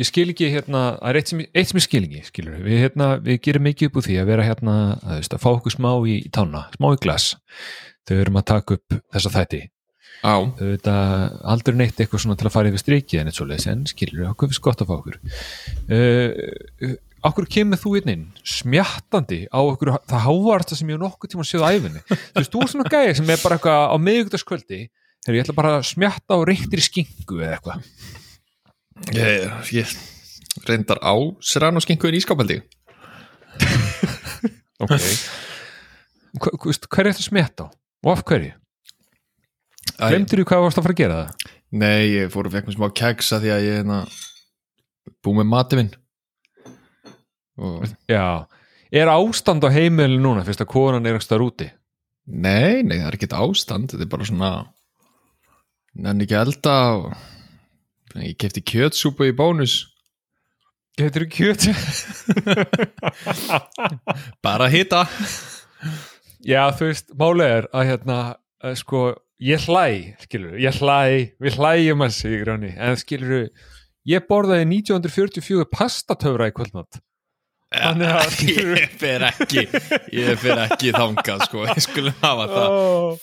ég skil ekki hérna, það er eitt sem, eitt sem ég skil ekki skilur, við, hérna, við gerum mikið upp úr því að vera hérna, að, veist, að fá okkur smá í, í tána, smá í glas við erum að taka upp þessa þætti. Á, þau veit að aldrei neitt eitthvað svona til að fara yfir strikið en eitt svoleiðis, en skilur okkur finnst gott að fá okkur. Uh, okkur kemur þú inn inn smjattandi á okkur það hávarsta sem ég nokkuð tíma séð á æfinni þú veist, þú er svona gæði sem er bara eitthvað á miðugtaskvöldi, þegar ég ætla bara að smjatta á reyktir skingu eða eitthvað ég, ég reyndar á serrano skinkuðin í skápaldi ok hver er þetta smjatta á? og af hverju? glemdur þú hvað varst að fara að gera það? Nei, ég fór og fekk mér smá kegsa því að ég hérna búið með mati minn og já, er ástand á heimili núna fyrst að konan er ekki úti? nei, nei, það er ekkert ástand þetta er bara svona nenni ekki að elda og ég kefti kjötsúpu í bónus getur þú kjöt? bara hita Já, þú veist, málið er að hérna, að, sko, ég hlæ, skilur, ég hlæ, við hlæjum að sig, Ráni, en skilur, ég borðaði 1944 pastatöfra í kvöldnátt. Ég fer ekki ég fer ekki þangað sko ég skulle hafa það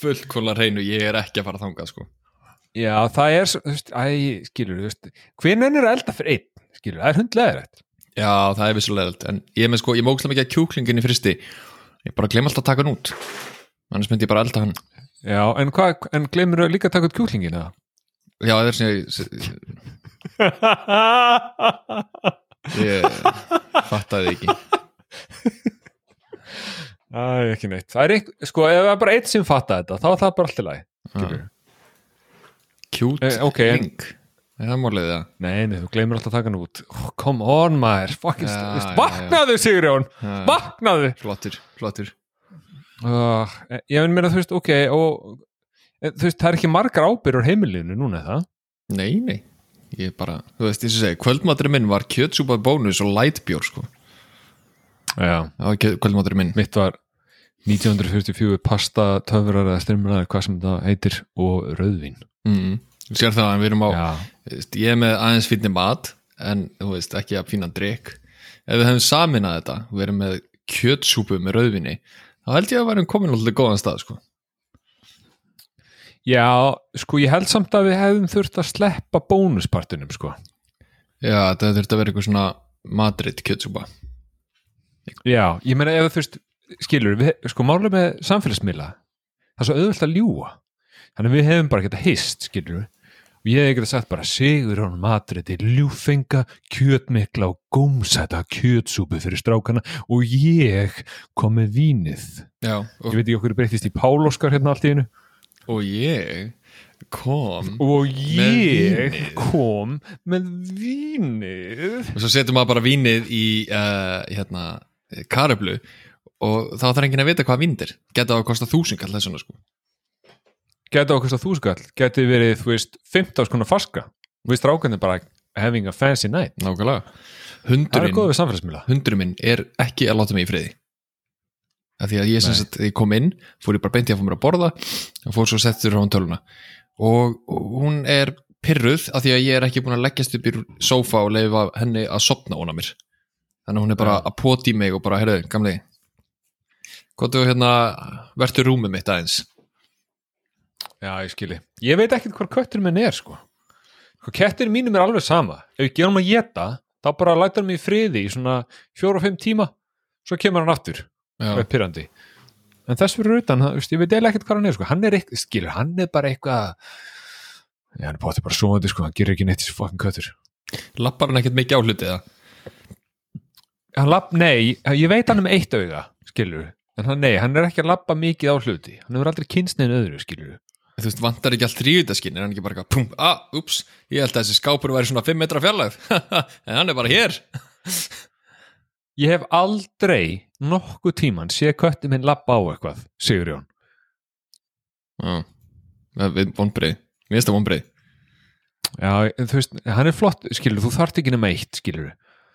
fullkóla hreinu, ég er ekki að fara þangað sko Já, það er, þú veist, æ, skilur, þú veist, hvernig er elda fyrir einn, skilur, það er hundlega rétt. já, það er vissulega en ég er með sko, ég mókslega mikið að kjúklingin í fristi ég bara glem alltaf að taka hann út annars myndi ég bara elda hann Já, en hvað, en glemur þú líka að taka út kjúklingin, eða? já, það er sem ég, fattaði ekki Æ, ekki neitt. Það er einhver, sko, ef það er bara einn sem fatta þetta, þá er það bara alltaf læg, skilur. Kjút Eh, ok, en- ring það er málið það. Nei, nei, þú gleymur alltaf að taka hann út. Oh, Come on maður, fucking ja, Vaknaðu Sigurjón, Já. vaknaðu. Flottur, flottur. Uh, Ég finn mér að þú veist, ok og, eh, Þú veist, það er ekki margar ábyrður heimilinu núna, það? nei, nei, ég bara þú veist, þess að segja, kvöldmaturinn minn var kjötsúpa bónus og lightbjór sko. Já, kvöldmaturinn minn. Mitt var 1944 pasta, töfrar eða styrmur hvað sem það heitir og rauðvín mm. sér það að við erum á Já, ég er með aðeins fínni mat en þú veist, ekki að fína drikk ef við hefum saminað þetta við erum með kjötsúpu með rauðvinni þá held ég að værum komin alltaf góðan stað sko. Já, sko ég held samt að við hefðum þurft að sleppa bónuspartunum, sko. Já, þetta þurfti að vera eitthvað svona madrid kjötsúpa. Já, ég meina ef þú veist skilur, við, sko málið með samfélagsmiðla það er svo auðvöld að ljúga þannig við hefum bara geta hist, skilur og ég hef geta sagt bara sigur hún matriti, ljúfenga, kjötmikla og gómsæta kjötsúpu fyrir strákana og ég kom með vínið. Já, ég veit ekki okkur breytist í Páloskar hérna allt í einu. Og ég kom og Með ég vínið. kom með vínið. Og svo setjum maður bara vínið í uh, hérna, karablu og þá þarf enginn að vita hvað vínd er. Geta að kosta þúsund kall þessuna sko geti okkar þú skall, geti verið þú veist, 15 skona faska? Við strákandi bara having a fancy night. Nákvæmlega. Er hundurinn hundurinn minn er ekki að láta mig í friði. Af því að ég sagt, ég kom inn fór ég bara beint í að fá mér að borða og fór svo settur á hann töluna og, og hún er pyrruð af því að ég er ekki búin að leggjast upp í sófa og leifa henni að sopna óna mér. Þannig að hún er bara að poti mig og bara, heyrðu, gamli hvað þú hérna verður rúmið mitt aðeins já, ég skilji, ég veit ekkert hvað köttur minn er sko, sko kettir mínum er alveg sama, ef ég gerum að geta þá bara lætur hann mig í friði í svona fjóra og fimm tíma, svo kemur hann aftur. Já, það er pyrrandi en þess fyrir utan, það, ég veit ekkert hvað hann er sko. hann er eitthvað, skilur, hann er bara eitthvað já, hann er bóttið bara svoandi sko, hann gerir ekki neitt þessi fokkin köttur. Lappar hann ekkert mikið á hluti eða? Hann lapp, nei, ég veit hann um eitt auga skilur, en hann, nei, hann er ekki að lappa mikið á hluti, hann hefur aldrei kynstniðin öðru skilur, þú veist, vantar ekki allt þrývitaskinn er hann ekki bara eitthvað, pum, ah, ups ég held að þessi skápur væri svona 5 metra fjarlægð. En hann er bara hér. Ég hef aldrei nokkuð tíman sé kötti minn lappa á eitthvað Sigurjón, Já, við- við vonbreið Mér finnst það vonbreið já, þú veist hann er flott, skilur, þú þarft ekki nema eitt skilur,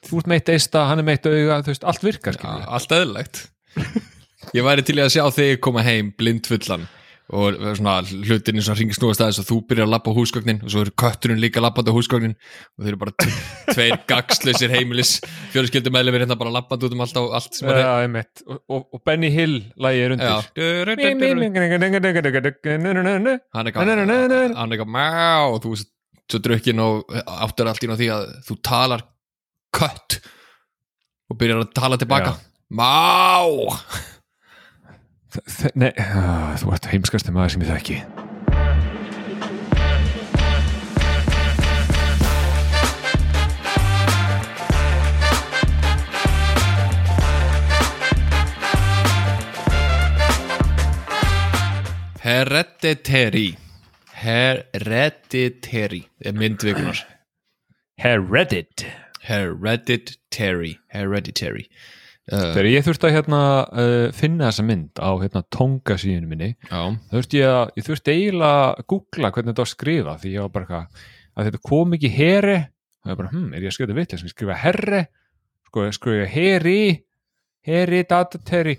þú ert meitt eista, hann er meitt auga þú veist, allt virkar, skilur Allt eðlilegt. Ég væri til að sjá þig koma heim blindfullan og svona hlutinni svona ringi snúast aðeins og þú byrjar að lappa á húsgögnin og svo er kötturinn líka lappandi á húsgögnin og þeir eru bara tveir gagslausir heimilis fjölskyldum meðlumir hérna bara lappandi út um allt, á, allt sem er einmitt og, og, og Benny Hill lagi er undir hann er er eitthvað má og þú veist svo drukkin og áttur allt í því að þú talar kött og byrjar að tala tilbaka má Nei, ah, þú ert heimskasti maður sem ég þekki. Hereditary. Hereditary er myndvikunar Heredit. Hereditary. Hereditary Þegar ég þurfti að hérna, uh, finna þessa mynd á hérna, tonga síðinu minni þurfti ég að, ég þurfti eiginlega að googla hvernig þetta var að skrifa því ég var bara að þetta kom ekki heri og ég bara, hm, er ég að skrifa þetta sem ég skrifa herri sko, ég skrifa heri heri, datateri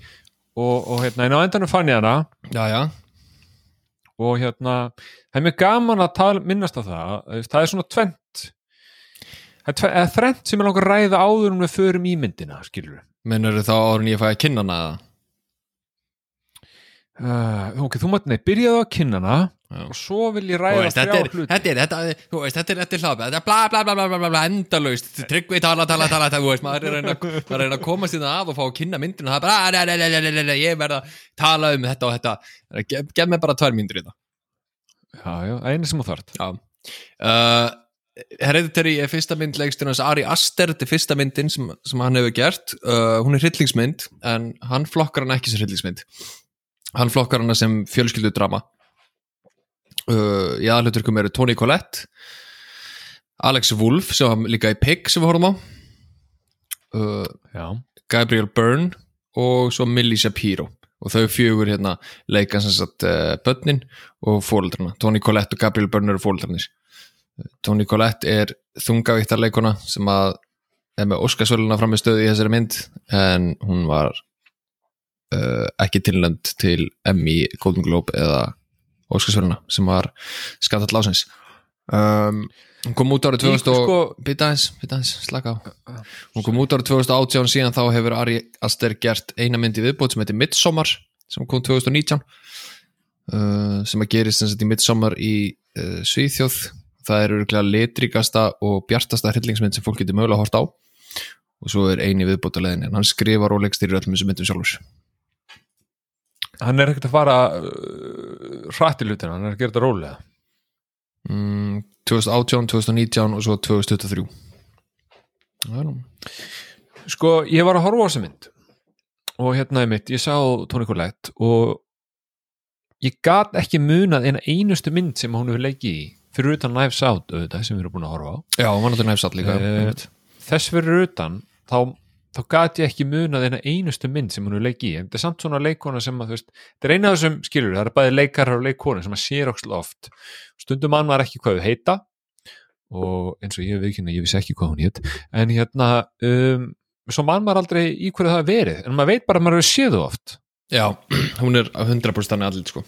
og, og hérna, en á endanum fann ég hana. Já, já. Og hérna, það er mjög gaman að tala, minnast á það, það er svona tvent það er tve- eða þrennt sem er langar að ræða áður um við förum í myndina, skilur við Mennur þá árun ég fæ að kynna hana eða? uh, ok, þú mátt, nei, byrjaðu að kynna hana Já. og svo vil ég Þú ræða veist, þetta er, þetta er, þetta er, þú veist, þetta er, þetta er hlaðbæð, þetta er bla bla bla bla bla bla endalaust, tryggvi tala, tala, tala, tala, þú veist, maður er að reyna, maður að reyna að komast í það að og fá að kynna myndinu og það er bara, "Ah, "Nei, nei, nei, nei, nei, nei, ég verð að tala um þetta og þetta, gef, gef mér bara tvær myndir í það. já, já, einu sem þú þart Já. Uh, Hereditary er fyrsta mynd leikstjórnans Ari Aster, þetta er fyrsta myndin sem, sem hann hefur gert, uh, hún er hryllingsmynd en hann flokkar hann ekki sem hryllingsmynd. Hann flokkar hann sem fjölskyldudrama. Uh, í aðluturkum eru Toni Collette Alex Wolff sem var líka í Pig sem við horfum á. Uh, Gabriel Byrne og svo Millie Shapiro. Og þau fjögur hérna leika sem sagt uh, börnin og fóreldrarna Toni Collette og Gabriel Byrne eru fóreldrarnir Toni Collette er þungavíktarleikona sem að er með Óskarsvöluna frammi stöðu í þessari mynd en hún var uh, ekki tilnænd til Emmy, Golden Globe eða Óskarsvöluna sem var skandall ásins um, hún kom út árið 2000 og sko, Býta aðeins, býta aðeins, slaka á. Hún kom út árið 2018 síðan þá hefur Ari Aster gert eina mynd í viðbót sem heitir Midsommar sem kom 2019 uh, sem að gerist sem sagt í Midsommar í uh, Svíþjóð það er örgulega litrikasta og bjartasta hryllingsmynd sem fólk getur mögulega að horta á. Og svo er eini viðbót að leiðin en hann skrifar og leggst í öllum þessum myndum sjálfur. Hann er ekkert að fara uh, hratt í hlutina, hann er að gera þetta rólega. Mm, 2018, 2019 og svo 2023 Það er nú sko, ég var að horfa á þessa mynd. Og hérna er mitt, ég sá Toni Collette og ég gat ekki munað eina einustu mynd sem hún hefur leikið í fyrir utan Knives Out auðvitað sem við erum búin að horfa á. Já, hann var náttúrulega nefnsall líka Eh, einmitt. þess fyrir utan þá, þá gat ég ekki munað eina einustu mynd sem hún hefur leikið í. En þetta er samt svona leikona sem að þetta er eina af þessum skilur, það er bæði leikarar og leikona sem að sér okkur oft stundum mann var ekki hvað þau heita og eins og ég viðkynna, ég vissi ekki hvað hún hétt en hérna um, svo mann maður aldrei í hverju það verið en maður veit bara að maður hefur séð þú oft. Já, hún er 100% þannig allir sko.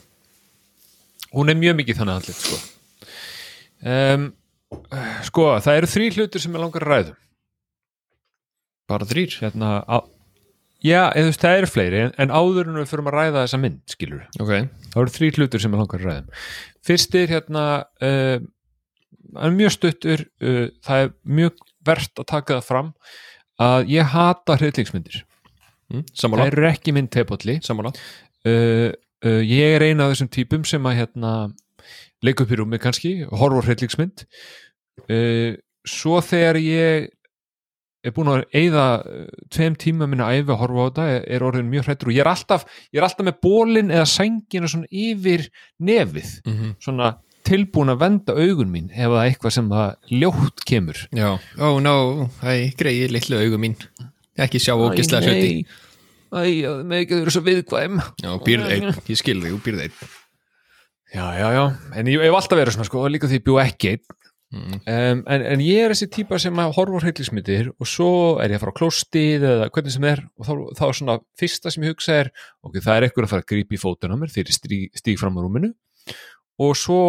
Hún er mjög mikið þannig allir sko. Um, sko, það eru þrý hlutur sem ég langar að ræðum Bara þrýr hérna, já, eða þú veist, það eru fleiri en, en áður en við förum að ræða þessa mynd skilur, Ok, það eru þrý hlutur sem ég langar að ræðum fyrst er hérna er mjög stuttur uh, það er mjög verðt að taka það fram að ég hata hryllingsmyndir. Mm, það eru ekki mynd Sammála. Uh, uh, ég er eina af þessum típum sem að hérna leika upp í rúmi kannski, horfa á hryllingsmynd. Uh, svo þegar ég er búin að eyða uh, tveim tíma minna æfi að horfa á þetta er, orðin mjög hrættur og ég er alltaf ég er alltaf með bólin eða sængina svona yfir nefið, mm -hmm. svona tilbúin að venda augun mín ef það er eitthvað sem það ljótt kemur. Já, oh no, hæ, greiði litlu augum mín. Ekki sjá ógislega hluti. Æ, með ekki þau eru svo viðkvæm. Já, býrð einn, ég skil þig, þú býrð einn Já, já, já, en ég hef alltaf verið svona sko, líka því ég bjú ekki mm. um, en, en ég er þessi típa sem að horfa á hryllismyndir og svo er ég að fara á klóstið eða hvernig sem er og þá, þá er svona fyrsta sem ég hugsa er ok, það er ekkur að fara að grípa í fótun á mér þegar ég stíg, stíg fram á rúminu. Og svo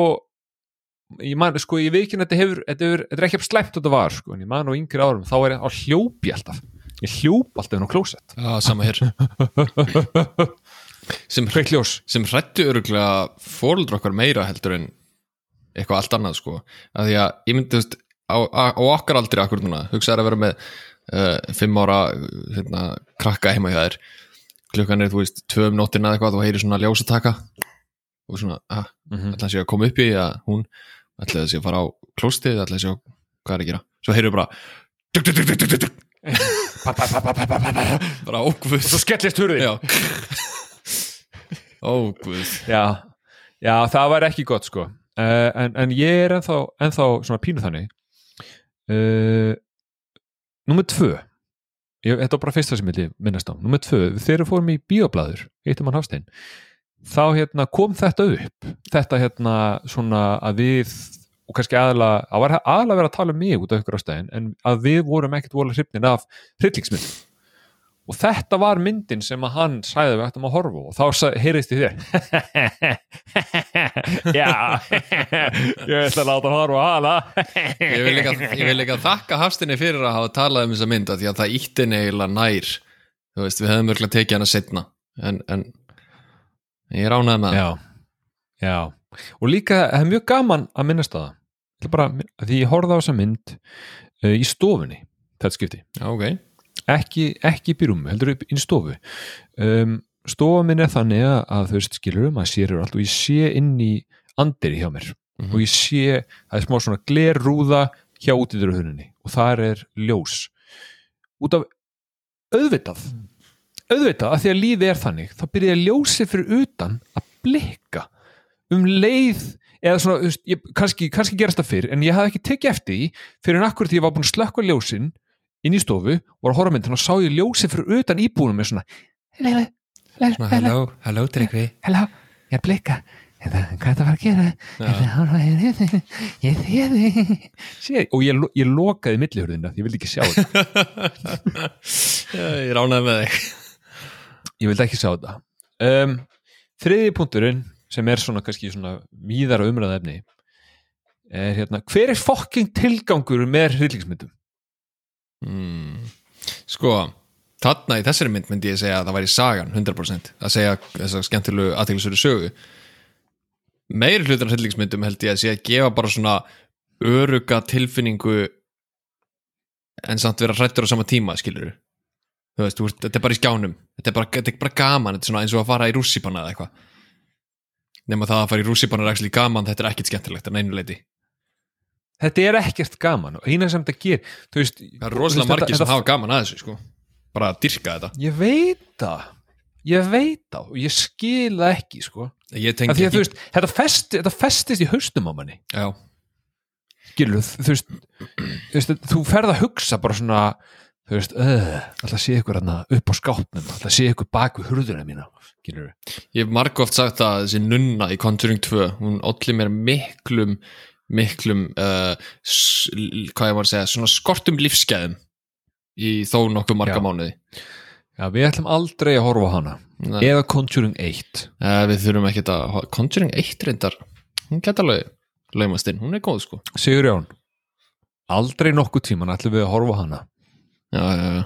ég man, sko, ég veit ekki að þetta hefur þetta, er ekki að slæmt þetta var, sko en ég man á yngri árum, þá er ég á hljópi alltaf. Ég hljóp alltaf inn á klósett. Já, sama hér sem, hrættu öruglega fóröldur okkar meira heldur en eitthvað allt annað sko. Að því að ég myndi, þú veist, á, á, okkar aldrei akkur núna, hugsaður að vera með uh, fimm ára hérna, krakka heima hjá þér. Klukkan er, þú veist, tvö um nóttina eða eitthvað þú heyrir svona ljósataka. Og svona, ah, mm -hmm. ætla að sé að koma upp í að hún ætla að sé að fara á klóstið ætla að sé að hvað er að gera. Svo heyrðu bara duk, duk, duk, bara og svo skellist hurðin já ógvöð já, já, það var ekki gott sko. Uh, en, en ég er ennþá, ennþá svona pínu þannig. Uh, Númer tvö. Ég, Þetta var bara fyrsta sem ég minnast á. Númer tvö, þegar við fórum í bioblæður Eittum hann Hafstein þá hérna, kom þetta upp. Þetta hérna svona að við og kannski aðalega, að var aðalega verið að tala um mig út af ykkur ástæðin, en að við vorum ekkert voru hrifnin af hryllingsmynd og þetta var myndin sem að hann sæði við ættum að horfa og þá heyrðist í þér. Já. Ég ætla að láta horfa hana. Ég vil líka, ég vil líka þakka Hafstinni fyrir að hafa talað um þessa mynda því að það ítti neila nær. Þú veist, við hefum örgulega tekið hana setna en, en ég ránaði með það já, já. Og líka, það er mjög gaman að minnast á það. Bara, því ég horfði á þessa mynd uh, í stofunni þetta skipti, já, ok ekki, ekki í rúmi, heldur upp í stofu. Um, stofa minn er þannig að, þau veist skilur um að sér allt og ég sé inn í andiri hjá mér. Mhm. og ég sé, það er smá svona glerrúða hjá útidurhunni og þar er ljós. Út af auðvitað auðvitað að því að lífið er þannig þá byrjaði ljósi fyrir utan að blikka um leið eða svona, þú ég, kannski, kannski gerast það fyrr en ég hafði ekki tekið eftir því fyrir en akkur því ég var búin að slökka ljósin inn í stofu og var að horfa á myndin og sá ég ljósi fyrir utan íbúinum með svona hello, hello, hello, hello Tryggvi. Hello, ég er að blikka. Þetta, hvað er það að fara að gera? Þetta, horfa, ég ég þið, Sé, og ég, ég lokaði millihurðina því ég vildi ekki sjá þetta. Ég ránaði með þig. Ég vildi ekki sjá þetta. Um, þriði punkturinn sem er svona kannski svona víðara umræða efni er hérna, hver er fokking tilgangur með hryllingsmyndum? Mm. sko þarna í þessari mynd myndi ég segja að það væri sagan 100% að segja þess að skemmtilegu aðteglisveru sögu. Meiri hlutar hryllingsmyndum held ég að sé að gefa bara svona öruga tilfinningu en samt vera hrættur á sama tíma skilur þú veist, þetta er bara í skjánum. Þetta er bara, þetta er bara gaman, þetta er svona eins og að fara í rússipanna eða eitthvað. Nema það að fara í rússipanna er actually gaman, þetta er ekkit skemmtilegt en einu leiti Þetta er ekkert gaman og eina sem þetta ger veist, það er rosalega margir sem hafa gaman að þessu sko. bara að dyrka þetta. Ég veit það. Ég veit það og ég skil það ekki sko. ég að veist, þetta, festi, þetta festist í haustum á manni. Já, skilur, þú veist, þú, ferð að hugsa bara svona þú veist, alltaf sé ykkur upp á skápnum, alltaf sé ykkur bak við hurðuna mína, skilur Ég hef margóft sagt að þessi nunna í Conjuring 2, hún olli mér miklum, miklum, uh, hvað ég var að segja, svona skortum lífsgæðum í þó nokkuð marga Já. mánuði. Já, við ætlum aldrei að horfa á hana Nei. eða Conjuring 1 Uh, við þurfum ekki að, Conjuring 1 reyndar, hún geta laumast inn, hún er góð sko. Sigur Jón aldrei nokkuð tíman ætlum við að horfa á hana Já, já,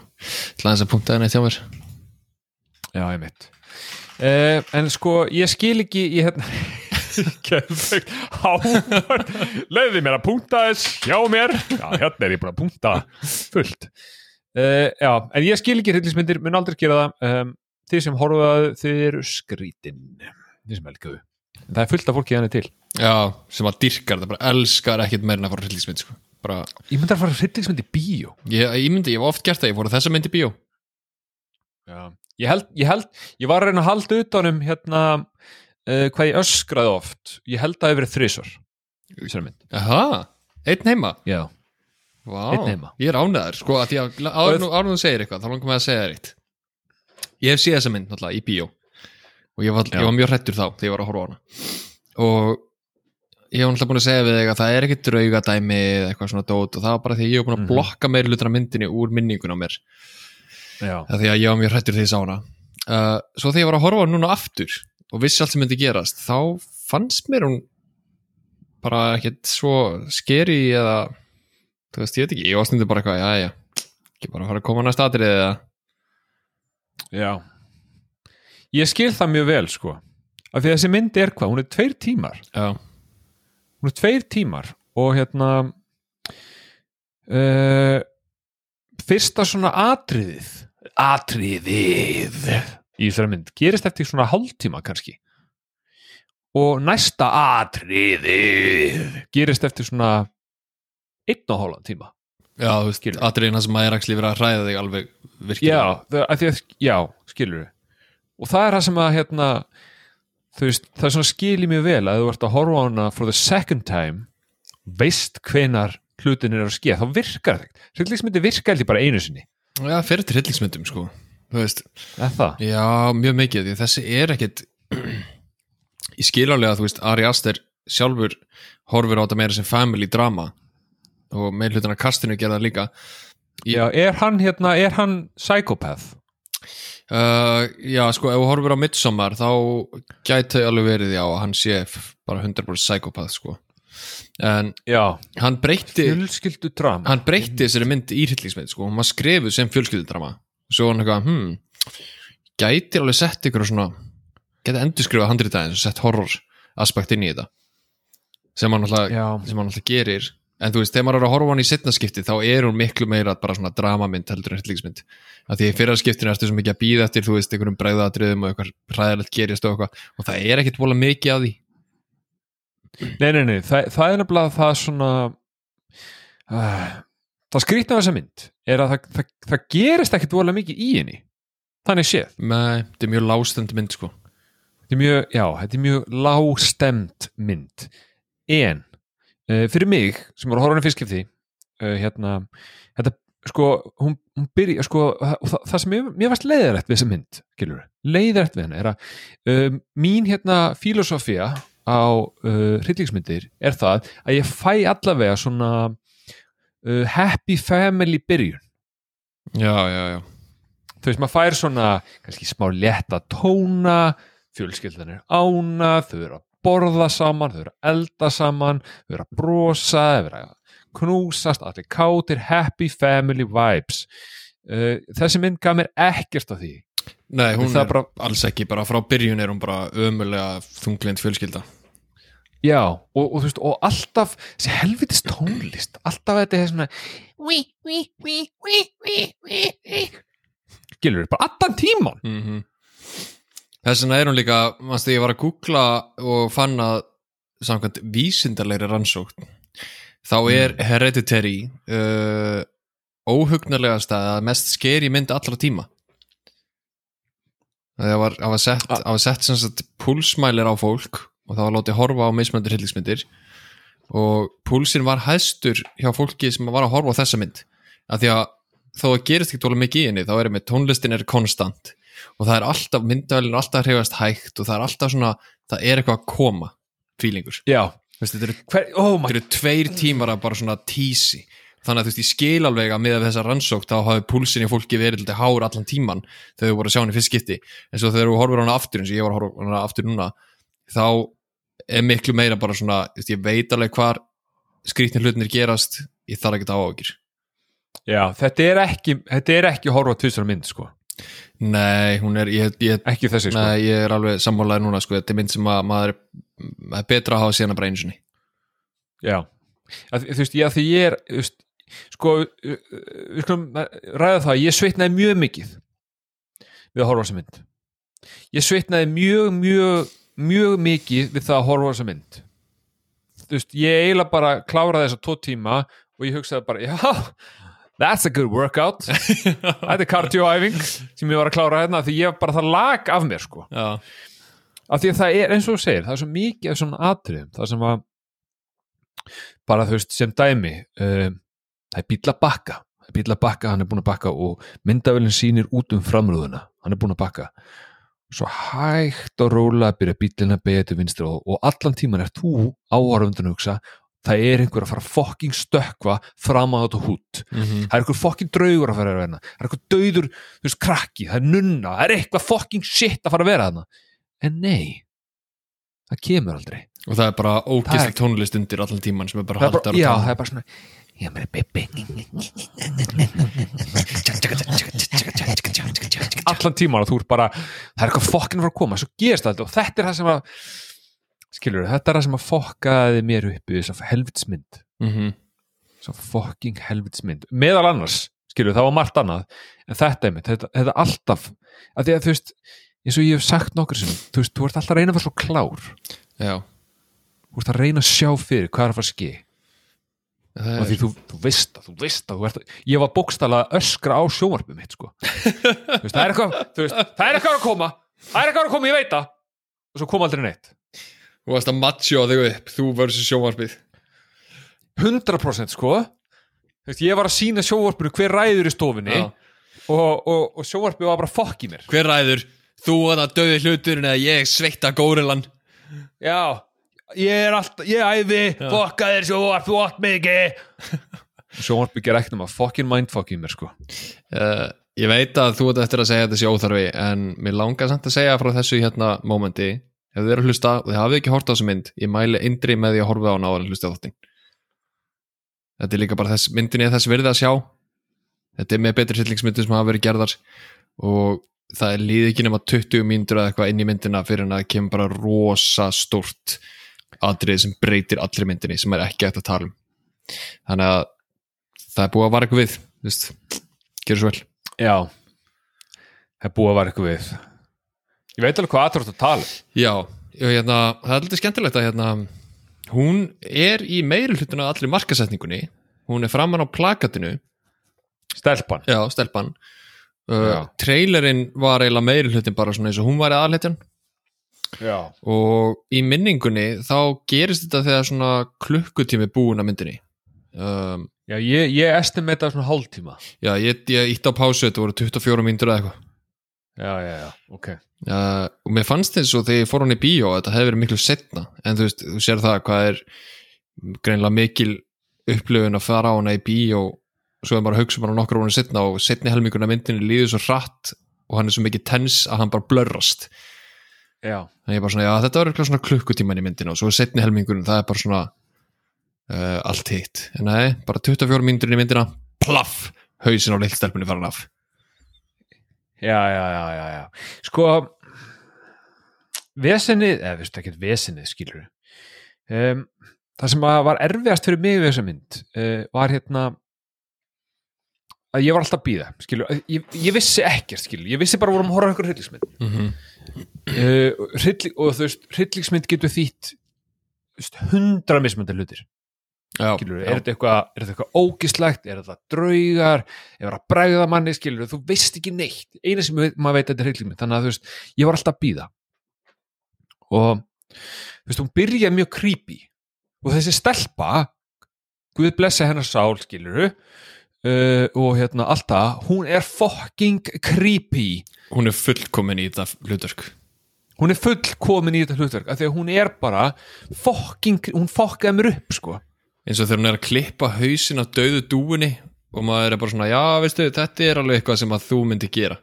ætla aðeins að punkta henni hjá mér. Já, ég mitt uh, En sko, ég skil ekki ég hérna Hávar Leiði mér að punkta þess hjá mér. Já, hérna er ég búin að punkta fullt. Uh, Já, en ég skil ekki hryllismyndir, mun aldrei gera það. Um, Þið sem horfaðu, þið eru skrítin. Þið sem elskaðu En það er fullt af fólki þannig til. Já, sem að dyrkar það, bara elskar ekkit meira en að fara hryllingsmynd sko. Bara, Ég myndi að fara hryllismynd í bíó. Ég, ég myndi, ég var oft gert það, ég fór að þessa mynd í bíó. Já. Ég held, ég held, ég var að reyna að halda utanum hérna uh, hvað ég öskraði oft Ég held að það hefur verið þrisvar. Þessari mynd. Aha, einn heima. Já, Vá, Einn heima. ég er ánæður sko að því að áður nú segir eitthvað þá langar mig að segja þér eitt. Ég hef séð þessa mynd náttúrulega í bíó. Og ég var, ég var mjög hrættur þá þegar ég var að horfa á hana. Og ég hef náttúrulega búin að segja við þig að það er ekki draugadæmi eða eitthvað svona dót og það var bara því að ég hef búin að Mhm. blokka meiri hlutur af myndinni úr minningun á mér. Já, af því að ég var mjög hrættur því ég sá hana. Uh, svo þegar ég var að horfa á hana núna aftur og vissi allt sem myndi gerast þá fannst mér hún bara ekkert svo skeri eða þú veist, ég veit ekki, ég var stundu bara eitthvað já, já, ekki bara fara að koma næst atrið eða já. Ég skil það mjög vel sko. Af því að þessi mynd er hvað, hún er tveir tímar. Já, hún er tveir tímar og hérna uh, fyrsta svona atriðið atriðið í þessari mynd. Gerist eftir svona hálftíma kannski. Og næsta atriðið gerist eftir svona einn og hálfan tíma. Já, þú veist, atriðina sem að er ekki verið að hræða þig alveg virkilega. Já, að að, já, skilur og það er það sem að hérna, veist, það er svona skil í mjög vel að þú ert að horfa á hana for the second time veist hvenar hlutin er að skeða, þá virkar það hryllingsmyndi virka held ég bara einu sinni. Já, fyrir til hryllingsmyndum sko það, Já, mjög mikið, því þessi er ekkit ég skil alveg að þú veist Ari Aster sjálfur horfir á þetta meira sem family drama og með hlutina kastinu gerða líka. Ég- já, er hann hérna er hann psychopath? Uh, Já, sko, ef þú horfir á Midsommar þá gæti alveg verið já að hann sé bara 100% psychopath sko. En já, hann breytti fjölskyldu drama hann breytti þessari mynd í hryllingsmynd sko, hún var skrifuð sem fjölskyldudrama svo hann eitthvað, hmm gæti alveg sett ykkur svona gæti endurskrifað handritaðins og sett horror aspekt inn í þetta sem hann alltaf, sem hann alltaf gerir. En þú veist, þegar maður er að horfa hann í setna skipti þá er hún miklu meira bara svona dramamynd heldur en hryllingsmynd. Af því í fyrra skiptinu ertu svo mikið að býða eftir þú veist, einhverjum bregðatriðum og eitthvað hræðilegt gerist og eitthvað og það er ekkit vola mikið af því. Nei, nei, nei, það, það er nefnilega það svona uh, það skrýtna á þessa mynd er að það, það, það gerist ekkit vola mikið í henni. Þannig séð. Nei, þetta er mjög lástend mynd sko. Þetta er mjög, já, þetta er mjög lágstemt mynd. En uh, fyrir mig sem var að horfa hann fyrst skipti uh, hérna, þetta sko, hún, hún byrja sko, og það, það sem mér, mér varst leiðarætt við þessa mynd, skilur, leiðarætt við henni er að um, mín hérna filosofía á uh, hryllingsmyndir er það að ég fæ allavega svona uh, happy family byrjun. Já, já, já. Þú veist, maður fær svona kannski smá létta tóna fjölskyldan er ána þau eru að borða saman, þau eru að elda saman þau eru að brosa, þau eru að knúsast, allir kátir happy family vibes. Uh, þessi mynd gaf mér ekkert af því. Nei, hún er bara- alls ekki, bara frá byrjun er hún bara ömulega þunglind fjölskylda já, og, og þú veist, og alltaf þessi helvitis tónlist, alltaf þetta er svona skilur, bara allan tíman mm Þess vegna er hún líka mannstu ég var að googla og fann að samkvæmt vísindarlegri rannsókn þá er Hereditary uh, óhugnarlegast að mest skeri mynd allra tíma. Það var, var sett, Ah. sett sem sagt púlsmælir á fólk og það var látið horfa á mismöndur hryllingsmyndir. Og púlsin var hæstur hjá fólki sem var að horfa á þessa mynd. Af því að þó að gerist ekki tóla mikið í henni þá er með tónlistin er konstant. Og það er alltaf, myndavælinn er alltaf að hreyfast hægt og það er alltaf svona, það er eitthvað að koma fílingur, þetta eru, oh eru tveir tímar að bara svona tísi, þannig að þú veist ég skil alveg að með þessa rannsók þá hafi púlsin í fólki verið lítið hár allan tíman þegar þú voru að sjá hann í fyrst skipti. En svo þegar þú horfir á hana aftur eins og ég var að horfa hana aftur núna þá er miklu meira bara svona ég veit alveg hvar skrýtni hlutinir gerast ég þarf ekki að áhugjur Já, þetta er ekki, þetta er ekki horfa tvisar mynd, sko. Nei, hún er, ég, ég, Ekki þessi, sko. nei, ég er alveg sammálaður núna sko, þetta er mynd sem að maður er, betra að hafa síðan að bara einu sinni Já. Að, þú veist, já, því ég er, þú veist, sko, við skulum ræða það, ég svitnaði mjög mikið við að horfa á þessa mynd. Ég svitnaði mjög, mjög, mjög mikið við það að horfa þessa mynd. Þú veist, ég eiginlega bara kláraði þessa tvo tíma og ég hugsaði bara, já, that's a good workout. Þetta er kardioæfing sem ég var að klára hérna því ég bara það lag af mér, sko. Já, af því að það er eins og þú segir það er svo mikið af svona atriðum það sem að bara þú veist sem dæmi um, það er bíl að bakka það er bíl að bakka, hann er búin að bakka og myndavölinn sýnir út um framrúðuna hann er búin að bakka svo hægt og róla að byrja bílina að beigja til vinstri og, og allan tíman er þú áhörfundan að hugsa það er einhver að fara fokking stökkva fram á þetta hút mm -hmm. það er einhver fokking draugur að fara að vera hérna. Það er einhver dauður, þú veist, krakki, það er nunna það er eitthvað fokking shit að fara að vera hérna en nei það kemur aldrei. Og það er bara ógislega tónlist undir allan tíman sem er bara það er bara, haldar já, og það er bara svona mér er bibbi. Allan tíman og þú ert bara það er eitthvað fokkin að fara að koma, svo gerist það. Og þetta er það sem að skilur, þetta er það sem að fokkaði mér upp í þess helvitsmynd. Mm -hmm. svo fucking helvitsmynd. Meðal annars, skilur, það var margt annað en þetta er mitt, þetta, þetta alltaf að því að þú veist, eins og ég hef sagt nokkur sem, þú veist, þú ert alltaf að reyna að vera svo klár. Já, þú ert að reyna að sjá fyrir hvað er að fara að ski það og því þú, þú veist að, þú veist að, þú ert að ég var bókstala að öskra á sjónvarpið mitt sko. Veist, það er eitthvað það er eitthvað að koma, það er eitthvað að koma, ég veit það. Og svo kom aldrei neitt. Þú varst að matcha þig upp þú verður sjónvarpið. 100% sko. Veist, ég var að sína sjónvarpinu hver ræður í stofinni Já. og, og, og sjónvarpið var bara fokk í mér. Hver ræður, þú og það döði hluturinn eða ég sveita górilan Já, ég er alltaf, ég æði fokka þér sjónvarp, þú átt mig ekki. Sjónvarp ekki ræknum að fokkin mindfuck í mér sko. Uh, ég veit að þú ert eftir að segja þessi óþarfi en mér langar samt að segja frá þessu hérna mómenti, ef þið eru að hlusta og þið hafið ekki hort á þessu mynd, ég mæli indri með því að horfa á hana á að hlusta á þáttin þetta er líka bara þess myndinni er þess virði að sjá. Þetta er með betri hryllingsmyndir sem hafa verið gerðar og það er líði ekki nema 20 mínútur eða eitthvað inn í myndina fyrir en að kemur bara rosa stórt atrið sem breytir allri myndinni sem er ekki eftir að tala um. Þannig að það er búið að vara eitthvað við þú veist, gerur svo vel. Já, það er búið að vera eitthvað við. Ég veit alveg hvað aðtrátt að tala. Já, hérna, það er alltaf skemmtilegt að hérna, hún er í meiri hlutuna allir markasetningunni. Hún er framan á plakatinu. Stelpan. Já, stelpan. Uh, trailerinn var eiginlega meiri hlutin bara svona eins og hún var aðalhetjan Já, og í minningunni þá gerist þetta þegar svona klukkutími búin að myndinni. Um, Já ég, ég estimata svona hálftíma. Já, ég, ég ítti á pásu þetta voru 24 mínútur eða eitthvað. Já, já, já, ok. Uh, og mér fannst eins og þegar ég fór hann í bíó að þetta hefði verið miklu setna en þú veist, þú sér það hvað er greinlega mikil upplifun að fara á hana í bíó og svo er maður að hugsa bara nokkur á hana setna og setni helminguna myndinni líður svo hratt og hann er svo mikið tens að hann bara blörrast Já, en ég er bara svona, já þetta var eitthvað svona klukkutíman í myndinu og svo er setni helmingurinn, það er bara svona uh, allt hitt. En nei, bara 24 mínútur inn í myndina plaff, hausin á leiktstelpunni farin af. Já, já, já, já, já. Sko Vesenið, eða veistu ekki vesenið skilur um, Það sem var erfiðast fyrir mig við þessa mynd uh, var hérna að ég var alltaf að býða skilur, ég, ég vissi ekkert skilur, ég vissi bara vorum að horfa á einhver hryllingsmynd. Mm -hmm. Uh, hrylli, og þú veist, hryllingsmynd getur þýtt hundra mismöndir hlutir. Já, skilur, er þetta eitthvað, eitthvað ógislegt? Er þetta draugar, er þetta bræða manni? Skilur, þú veist ekki neitt. Eina sem veit, maður veit þetta er hryllingsmynd. Þannig að þú veist, ég var alltaf að býða og þú veist, hún byrja mjög creepy. Og þessi stelpa Guð blessa hennar sál, skilur uh, og hérna alltaf hún er fucking creepy. Hún er fullkomin í þetta hlutverk. Hún er fullkomin í þetta hlutverk af því að hún er bara fucking, hún fokkaði mér upp sko. Eins og þegar hún er að klippa hausin af döðu dúinni og maður er bara svona, já veistu, þetta er alveg eitthvað sem að þú myndi gera.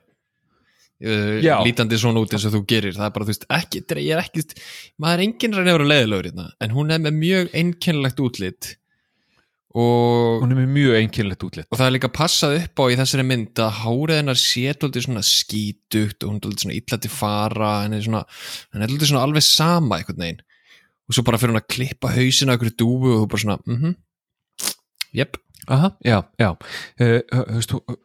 Uh, Já. lítandi svona út eins og þú gerir. Það er bara, þú veist, ekki, er- ég er ekki maður er enginn reynir að vera leiðilegur hérna en hún er með mjög einkennilegt útlit og, hún er mjög einkennlegt útlitt og það er líka passað upp á í þessari mynd að hárið hennar sé tóldi svona skítugt og hún er tóldi svona illa til fara henni er svona, henni er tóldi svona alveg sama einhvern veginn. Og svo bara fyrir hún að klippa hausina okkur dúfu og þú bara svona, mhm. Jep, Aha, já, já. Uh, veist, þú,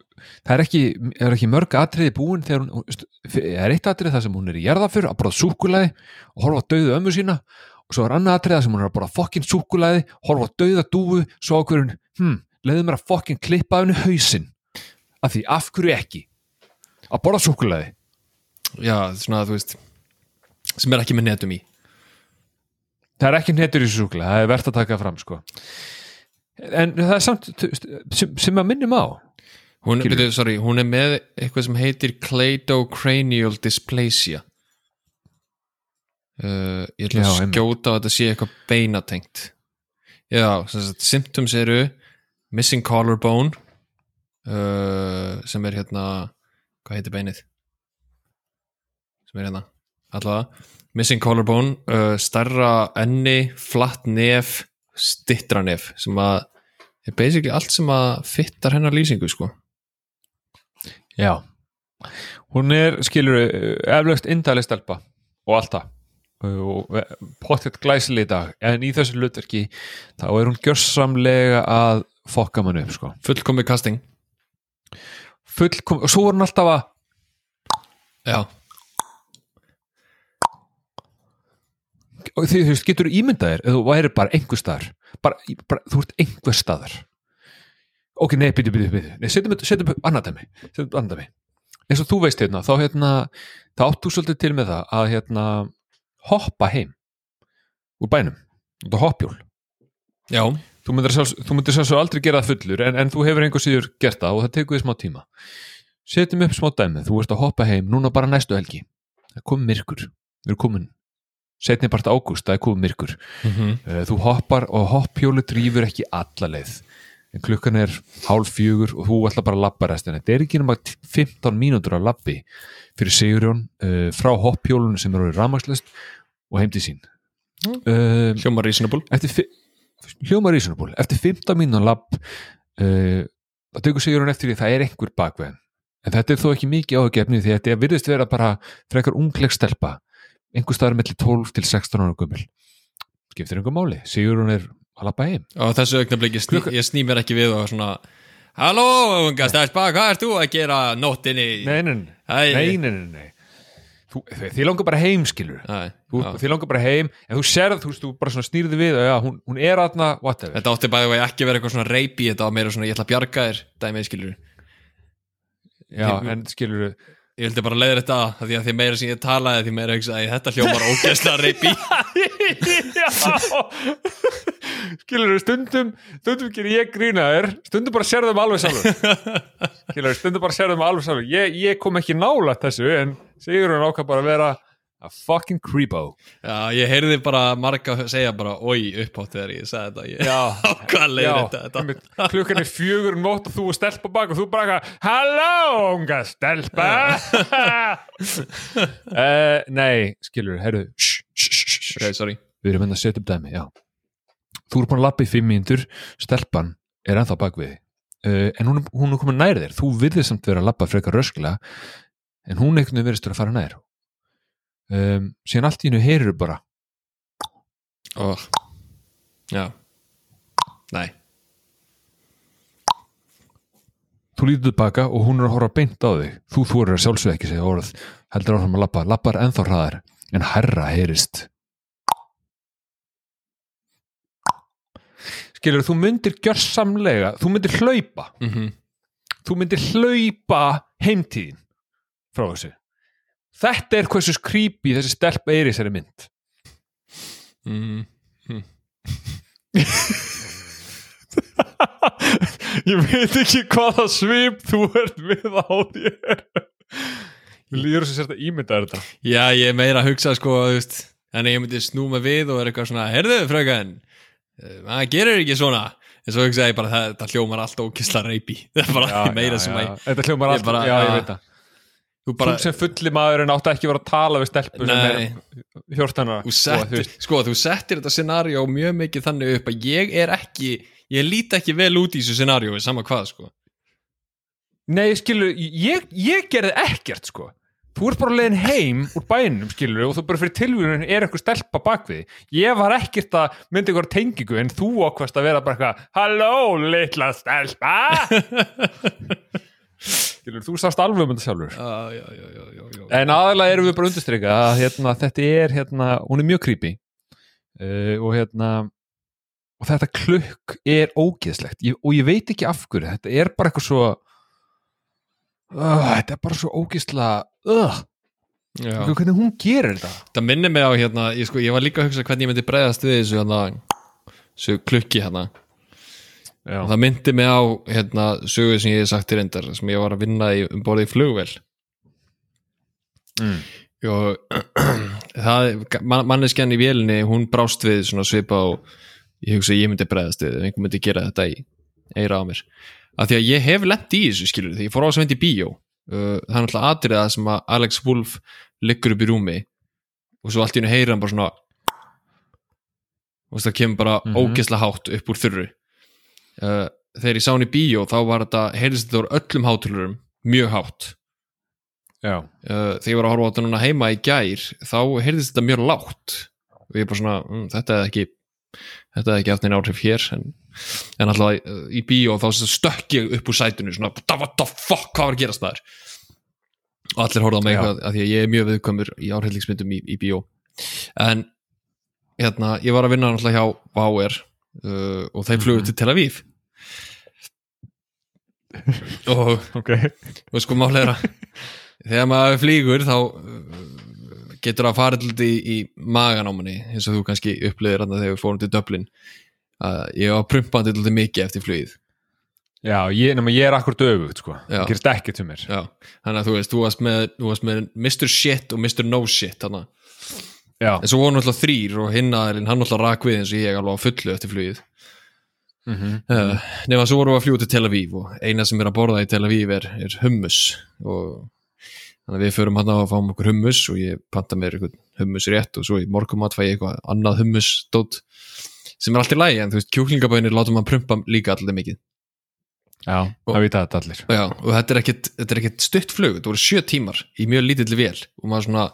það er ekki, er ekki mörg atriði búin þegar hún, það er eitt atriði það sem hún er í jarðafur að borða súkulaði og horfa á dauðu ömmu sína og svo er annað það sem hún er að borða fokkin súkulaði horfa á dauða dúfu, svo okkur hm, leiði mér að fokkin klippa henni hausinn. Af því, af hverju ekki? Að borða súkulaði já, svona þú veist sem er ekki með netum í. Það er ekki netur í þessu súkulaði, það er verðt að taka fram sko. En það er samt sem, sem að minnum á. Hún, sorry, hún er með eitthvað sem heitir cleidocranial dysplasia uh, ég ætla Já, að skjóta að þetta sé eitthvað beinatengt. Já, symptoms eru missing collarbone uh, sem er hérna hvað heitir beinið? Sem er hérna allavega. Missing collarbone, uh, starra enni, flatt nef stittra nef sem að er basically allt sem að fittar hennar lýsingu sko. Já. Hún er, skilur, eflaust indæli stelpa og allt það og pottet glæsileg í dag. En í þessu hlutverki þá er hún gjörsamlega að fokka mann upp sko. fullkomi casting. Fullkom, og svo er hún alltaf að já, og því þú veist, getur ímyndaðir eða þú væri bara einhver staðar bara, bara, þú ert einhver staðar. Ok, nei, byrju, byrju, byrju setjum upp- setjum upp annað dæmi setjum upp annað dæmi. Eins og þú veist hérna, þá hérna þá áttu svolítið til með það að hérna hoppa heim úr bænum, út á hoppjól. Já, þú myndir sjálfs aldrei gera það fullur en, en þú hefur einhver síður gert það og það tekur því smá tíma. Setjum upp smá dæmi, þú ert að hoppa heim núna bara næstu helgi. Það er komin myrkur, við erum komin setni part ágúst, það er komin myrkur. Mm Eh, þú hoppar og hoppjólu drýfur ekki alla leið en klukkan er hálf fjögur og þú ætla bara að labba restina. Þetta er ekki nema 15 mínútur að labbi fyrir Sigurjón uh, frá hoppjólunum sem eru ramagslust og heim til sín. Mm. uh, hljóma reasonable. eftir fi- hljóma reasonable. Eftir 15 mínútur labb uh, það tekur Sigurjón eftir því að það er einhver bakveðin en þetta er þó ekki mikið áhuggefni því þetta virðist vera bara frekar ungleg stelpa. Einhver staðar mellir 12 til 16 ára gömul. Skiptir einhver máli, Sigurjón er að labba heim? Og þessu augnabliki sný, Klukka- ég sný mér ekki við og svona Halló, unga stelpa, hvað ert þú að gera nóttinni? nei, nei, nei, Æ, nei, nei, nei, nei. Þú, þið langar bara heim skilur þið langar bara heim en þú sérð, þú þú bara snýrði við já, hún, hún er aðna, whatever. Þetta átti bæði að ekki vera eitthvað svona reypi þetta var meira svona ég ætla að bjarga þér dæmið skilur já, en skilur Ég vildi bara leiða þetta að því að því meira sem ég talaði því meira hugsa að þetta hljómar ógeðslega reypi já skilur stundum stundum gerir ég grína þér stundum bara sérðum alveg sjálfur. Skilur stundum bara sérðum alveg sjálfur. Ég, ég kom ekki nála þessu en Sigur hann ákvað bara að vera a fucking creepo. Já, ég heyrði bara marga segja bara oi upphátt þegar ég sagði þetta. Ég já. Leiði Já, þetta, klukkan er fjögur um nótt og þú er stelpa bak og þú bara eitthvað, halló unga stelpa. Uh, nei, skilur, herru shh, shh, shh, shh, shh. Ok, sorry. Við erum enn að setja upp dæmi, já þú er búin að lappa í fimm mínútur stelpan er ennþá bak við uh, en hún, hún er komin nær þér. Þú virðið samt vera að lappa frekar rösklega en hún veginn verðist að fara nær. Um, síðan allt í hennu heyrir bara. Oh. Já. Nei. Þú lítur tilbaka og hún er að horfa beint á þig. Þú þorir að sjálfsög ekki segja orð heldur áfram að lappa, lappar ennþá hraðar en herra heyrist skilur, þú myndir gjörsamlega, þú myndir hlaupa. Mm þú myndir hlaupa heimtíðin frá þessu. Þetta er hversu creepy þessi stelpa er í þessari mynd. Mm. ég veit ekki hvaða svip þú ert við á þér. Mér líður að sérst að ímynda þetta? Já, ég er meira að hugsa sko Þannig ég myndi snú mig við og er eitthvað svona Herðu, fröken, eh, maður gerir ekki svona. En svo hugsa ég bara það, það hljómar alltaf ókisla reypi Það er bara Já, meira já, sem að Þetta hljómar Ég alltaf, bara- já, ég veit það. Þú bara, Þú sem fulli maðurinn átti ekki vera að tala við stelpu sem Nei. er hjórtanara þú settir, sko, þú settir þetta scenario mjög mikið þannig upp að ég er ekki Ég líti ekki vel út í þessu scenario Sama hvað, sko. Nei, skilur, ég, ég gerði ekkert sko Þú ert bara leiðin heim úr bænum, skilur, og þú bara fyrir tilvíðun er einhver stelpa bakvið. Ég var ekkert að mynda einhver tengingu, en þú ákvæmst að vera bara eitthvað, halló, litla stelpa. skilur, þú sást alveg um þetta sjálfur. Já, já, já, já, já, já. En aðalega erum við bara undirstryka að hérna, þetta er, hérna, hún er mjög creepy uh, og hérna og þetta klukk er ógeðslegt ég, og ég veit ekki af hverju, þetta er bara eitthvað svo uh, þetta er bara svo ógeðsla já. hvernig hún gerir þetta? Það minnir mig á hérna ég, sko, ég var líka að hugsa hvernig ég myndi bregðast við þessu hérna Þessu klukki hérna. Já, það myndi mig á hérna sögu sem ég hef sagt til reyndar sem ég var að vinna í, um borðið í flugvél. Mm. og það, man- manneskjan í vélinni hún brást við svona svipa og ég hugsa ég myndi bregðast við ef einhver myndi gera þetta í eira á mér. Af því að ég hef lent í þessu skilur því ég fór á þess að myndi í bíó uh, það er náttúrulega atriða sem að Alex Wolf liggur upp í rúmi og svo allt í hennu heyrir hann bara svona og það kemur bara Mhm. ógeðslega hátt upp úr þurru. Uh, þegar ég sá hann í bíó þá var þetta, heyrðist þetta úr öllum hátölurum mjög hátt. Uh, þegar ég var að horfa á þetta núna heima í gær þá heyrðist þetta mjög lágt. Og ég bara svona, mm, þetta er ekki þetta er ekki haft neina áhrif hér en, en alltaf í bíó þá stökk ég upp úr sætinu svona, what the fuck, hvað var að gerast þar og allir mig Já. eitthvað af því að ég er mjög viðkvæmur í áhriflingsmyndum í, í bíó en hérna, ég var að vinna náttúrulega hjá Bauer uh, og þeir flugur Mhm. til Tel Aviv og ok og sko málega að þegar maður flýgur þá uh, getur að fara til í, í magan á manni eins og þú kannski upplýðir hann þegar við fórum til Dublin. Að ég var prumpandi til mikið eftir flugið. Já, ég, nema, ég er akkur döfugt sko. Það gerist ekkert um mér. Já, þannig að þú veist, þú varst með, þú varst með Mr. Shit og Mr. No Shit en svo voru náttúrulega þrýr og hinn aðeins, hann náttúrulega rak við eins og ég alveg á fullu eftir flugið. Mm uh, nema svo vorum við að fljúa til Tel Aviv og eina sem er að borða í Tel Aviv er, er hummus og þannig að við förum hann á að fáum okkur hummus og ég panta mér hummus rétt og svo í morgumat fæ ég eitthvað annað hummus dót sem er allt í lagi en þú veist kjúklingabænir látum maður prumpa líka allir mikið. Já, það vita þetta allir. Já, og þetta er ekkit, þetta er ekkit stutt flug þetta voru sjö tímar í mjög lítilli vél og maður svona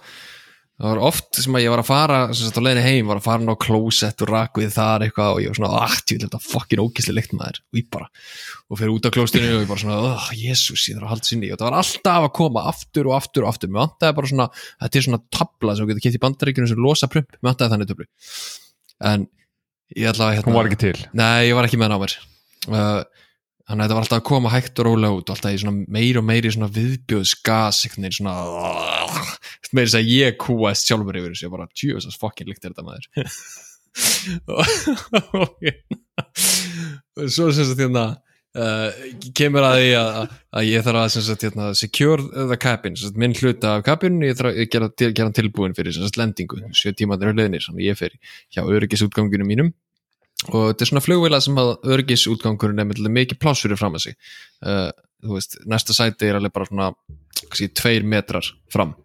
það var oft sem að ég var að fara sem sagt á leiðinni heim, var að fara ná klósett og rak við þar eitthvað og ég var svona ah, ég vil þetta fokkin ógislega leikt maður. Og ég bara, og fyrir út á klóstinu og ég bara svona, oh, jésús, ég þarf að halda sinni. Og það var alltaf að koma aftur og aftur og aftur. Mér vantaði bara svona, þetta er svona tabla sem þú getur kett í bandaríkjunum sem losa prump. Mér vantaði þannig töflu. En ég ætla að hérna, hún var ekki til. Nei, ég var ekki með mér. Uh, Þannig að þetta var alltaf að koma hægt og rólega út og alltaf í svona meiri og meiri svona viðbjóðsgas veginn svona meiri þess að ég kúast sjálfur yfir þessu ég bara, þess að fokkin líkt er þetta maður. Og, og svo sem sagt hérna uh, kemur að því að, að ég þarf að sem sagt hérna secure the cabin, sem sagt minn hluta af cabin ég þarf að gera, gera hann tilbúin fyrir sem sagt lendingu, sjö tímaður hlutinir þannig að ég fer hjá öryggisútgangunum mínum og þetta er svona flugvila sem að örgisútgangurinn er mikið pláss fyrir fram að sig. Uh, þú veist, næsta sæti er alveg bara svona kannski, tveir metrar fram.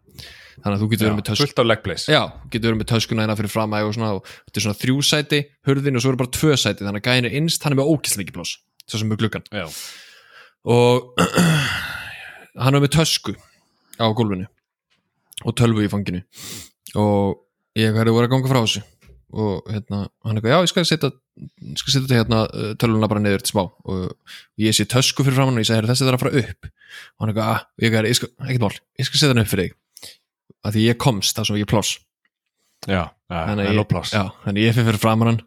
Þannig að þú getur verið með tösk fullt á legplace já, getur verið með töskuna hérna fyrir fram og svona, og þetta er svona þrjú sæti, hurðin og svo er bara tvö sæti, þannig að gæðin er innst hann er með ókýrslega ekki pláss, svo sem með gluggan já, og hann er með tösku á gólfinu og tölvu í fanginu. Og ég hefði voru að ganga frá þessu og hérna, hann eitthvað, já ég skal setja ég skal setja hérna uh, tölvuna bara niður til smá. Og ég sé tösku fyrir framann og ég segi, "Heyrðu, þessi þarf að fara upp. Og hann eitthvað, ah, ég, ég skal, ekkert mál ég skal setja hann upp fyrir þig. Að því ég komst það sem ég pláss. Já, er að nóg ég, pláss. já, þannig ég fyrir framann hann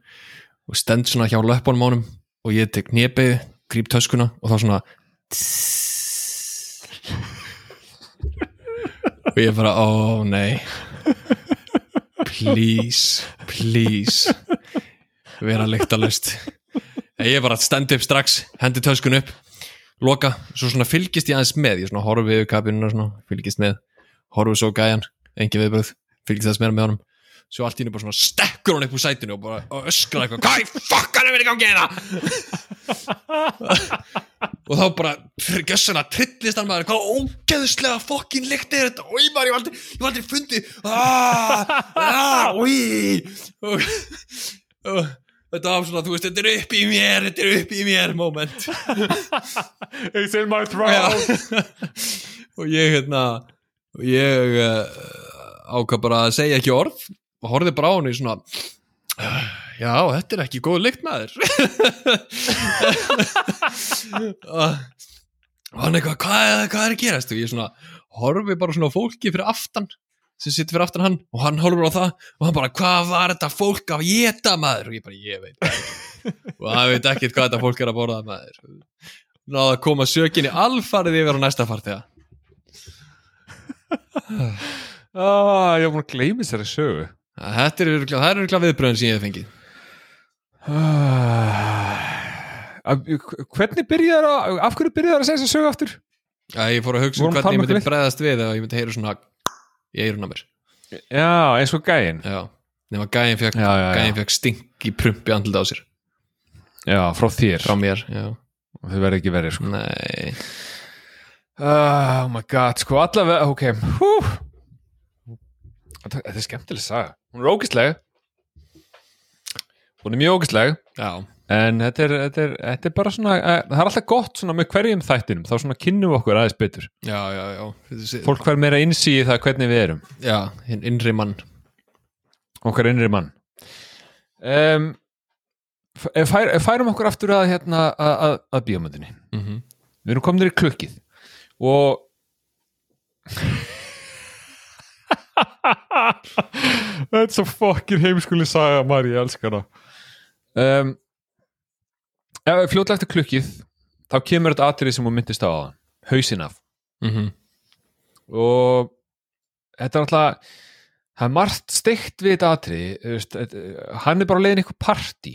og stend svona hjá löpunum ánum og ég tek nýjabegu, gríp töskuna og þá svona og ég bara, ó nei please please. Vera lyktalust ég bara stend upp strax hendi töskun upp. Loka, svo svona fylgist ég aðeins með. Ég svona horfi yfir kabinuna svona, fylgist með. Horfi svo gæjan, engin viðbröð fylgist þess meira með honum. Svo allt í henni bara svona stekkur hann upp úr sætinu og bara öskra eitthvað, hvað í fokkan er verið í gangi hérna og þá bara gjössana trillist hann maður. Hvað ógeðslega fokkin lykt er þetta? Maður, ég var aldrei, ég var aldrei fundið aaaah, aaaah, oi og, og þetta var svona, þú veist, þetta er upp í mér þetta er upp í mér moment. It's in my throat. Og ég hérna og ég uh, ákvað bara að segja ekki orð og horfði bara á hann í svona já, þetta er ekki góð lykt maður. Og hann eitthvað, hvað, hvað er að gerast? Og ég svona horfi bara svona fólki fyrir aftan sem situr fyrir aftan hann og hann horfir á það og hann bara, hvað var þetta fólk að geta maður? Og ég bara, ég veit og hann veit ekkert hvað þetta fólk er að borða maður. Náða að koma sökinni alfarið yfir á næsta farþega. Ah, ég var búin að gleyma þessari sögu Þetta er örugglega- það er örgulega viðbröðin sem ég hef fengið. Ah, hvernig byrjar að af hverju byrjar að segja þessa sögu aftur? Að Ég fór að hugsa um að hvernig ég um myndi eitthvað bregðast við og ég myndi heyra svona í eirun á mér. Já, eins og gæinn. Já, nema gæin fekk, gæin fekk stink í prumpi andlita á sér. Já, frá þér. Frá mér, já, Þau verður ekki verið sko. Nei. Oh my god, sko allavega, ok. Hú. Þetta er skemmtileg saga Hún er ógæsleg Hún er mjög ógæsleg já, En þetta er, þetta, er, þetta er bara svona eh, Það er alltaf gott svona með hverjum þættinum. Þá svona kynnum við okkur aðeins betur. Já, já, já. Fólk fær meira innsí í það hvernig við erum. Já, hinn innri mann. Okkar innri mann. Um, fær, Færum okkur aftur að, hérna, að, að, að bíómyndinni. Mm -hmm. Við erum komin í klukkið. Og Þetta er svo fokkin heimskuli saga Mari, ég elskar það um, Ef við fljótlega eftir klukkið þá kemur þetta atrið sem hún myndist á það hausinn af. Mm -hmm. og þetta er alltaf það er margt steikt við þetta þetta- hann er bara leiðin eitthvað partí.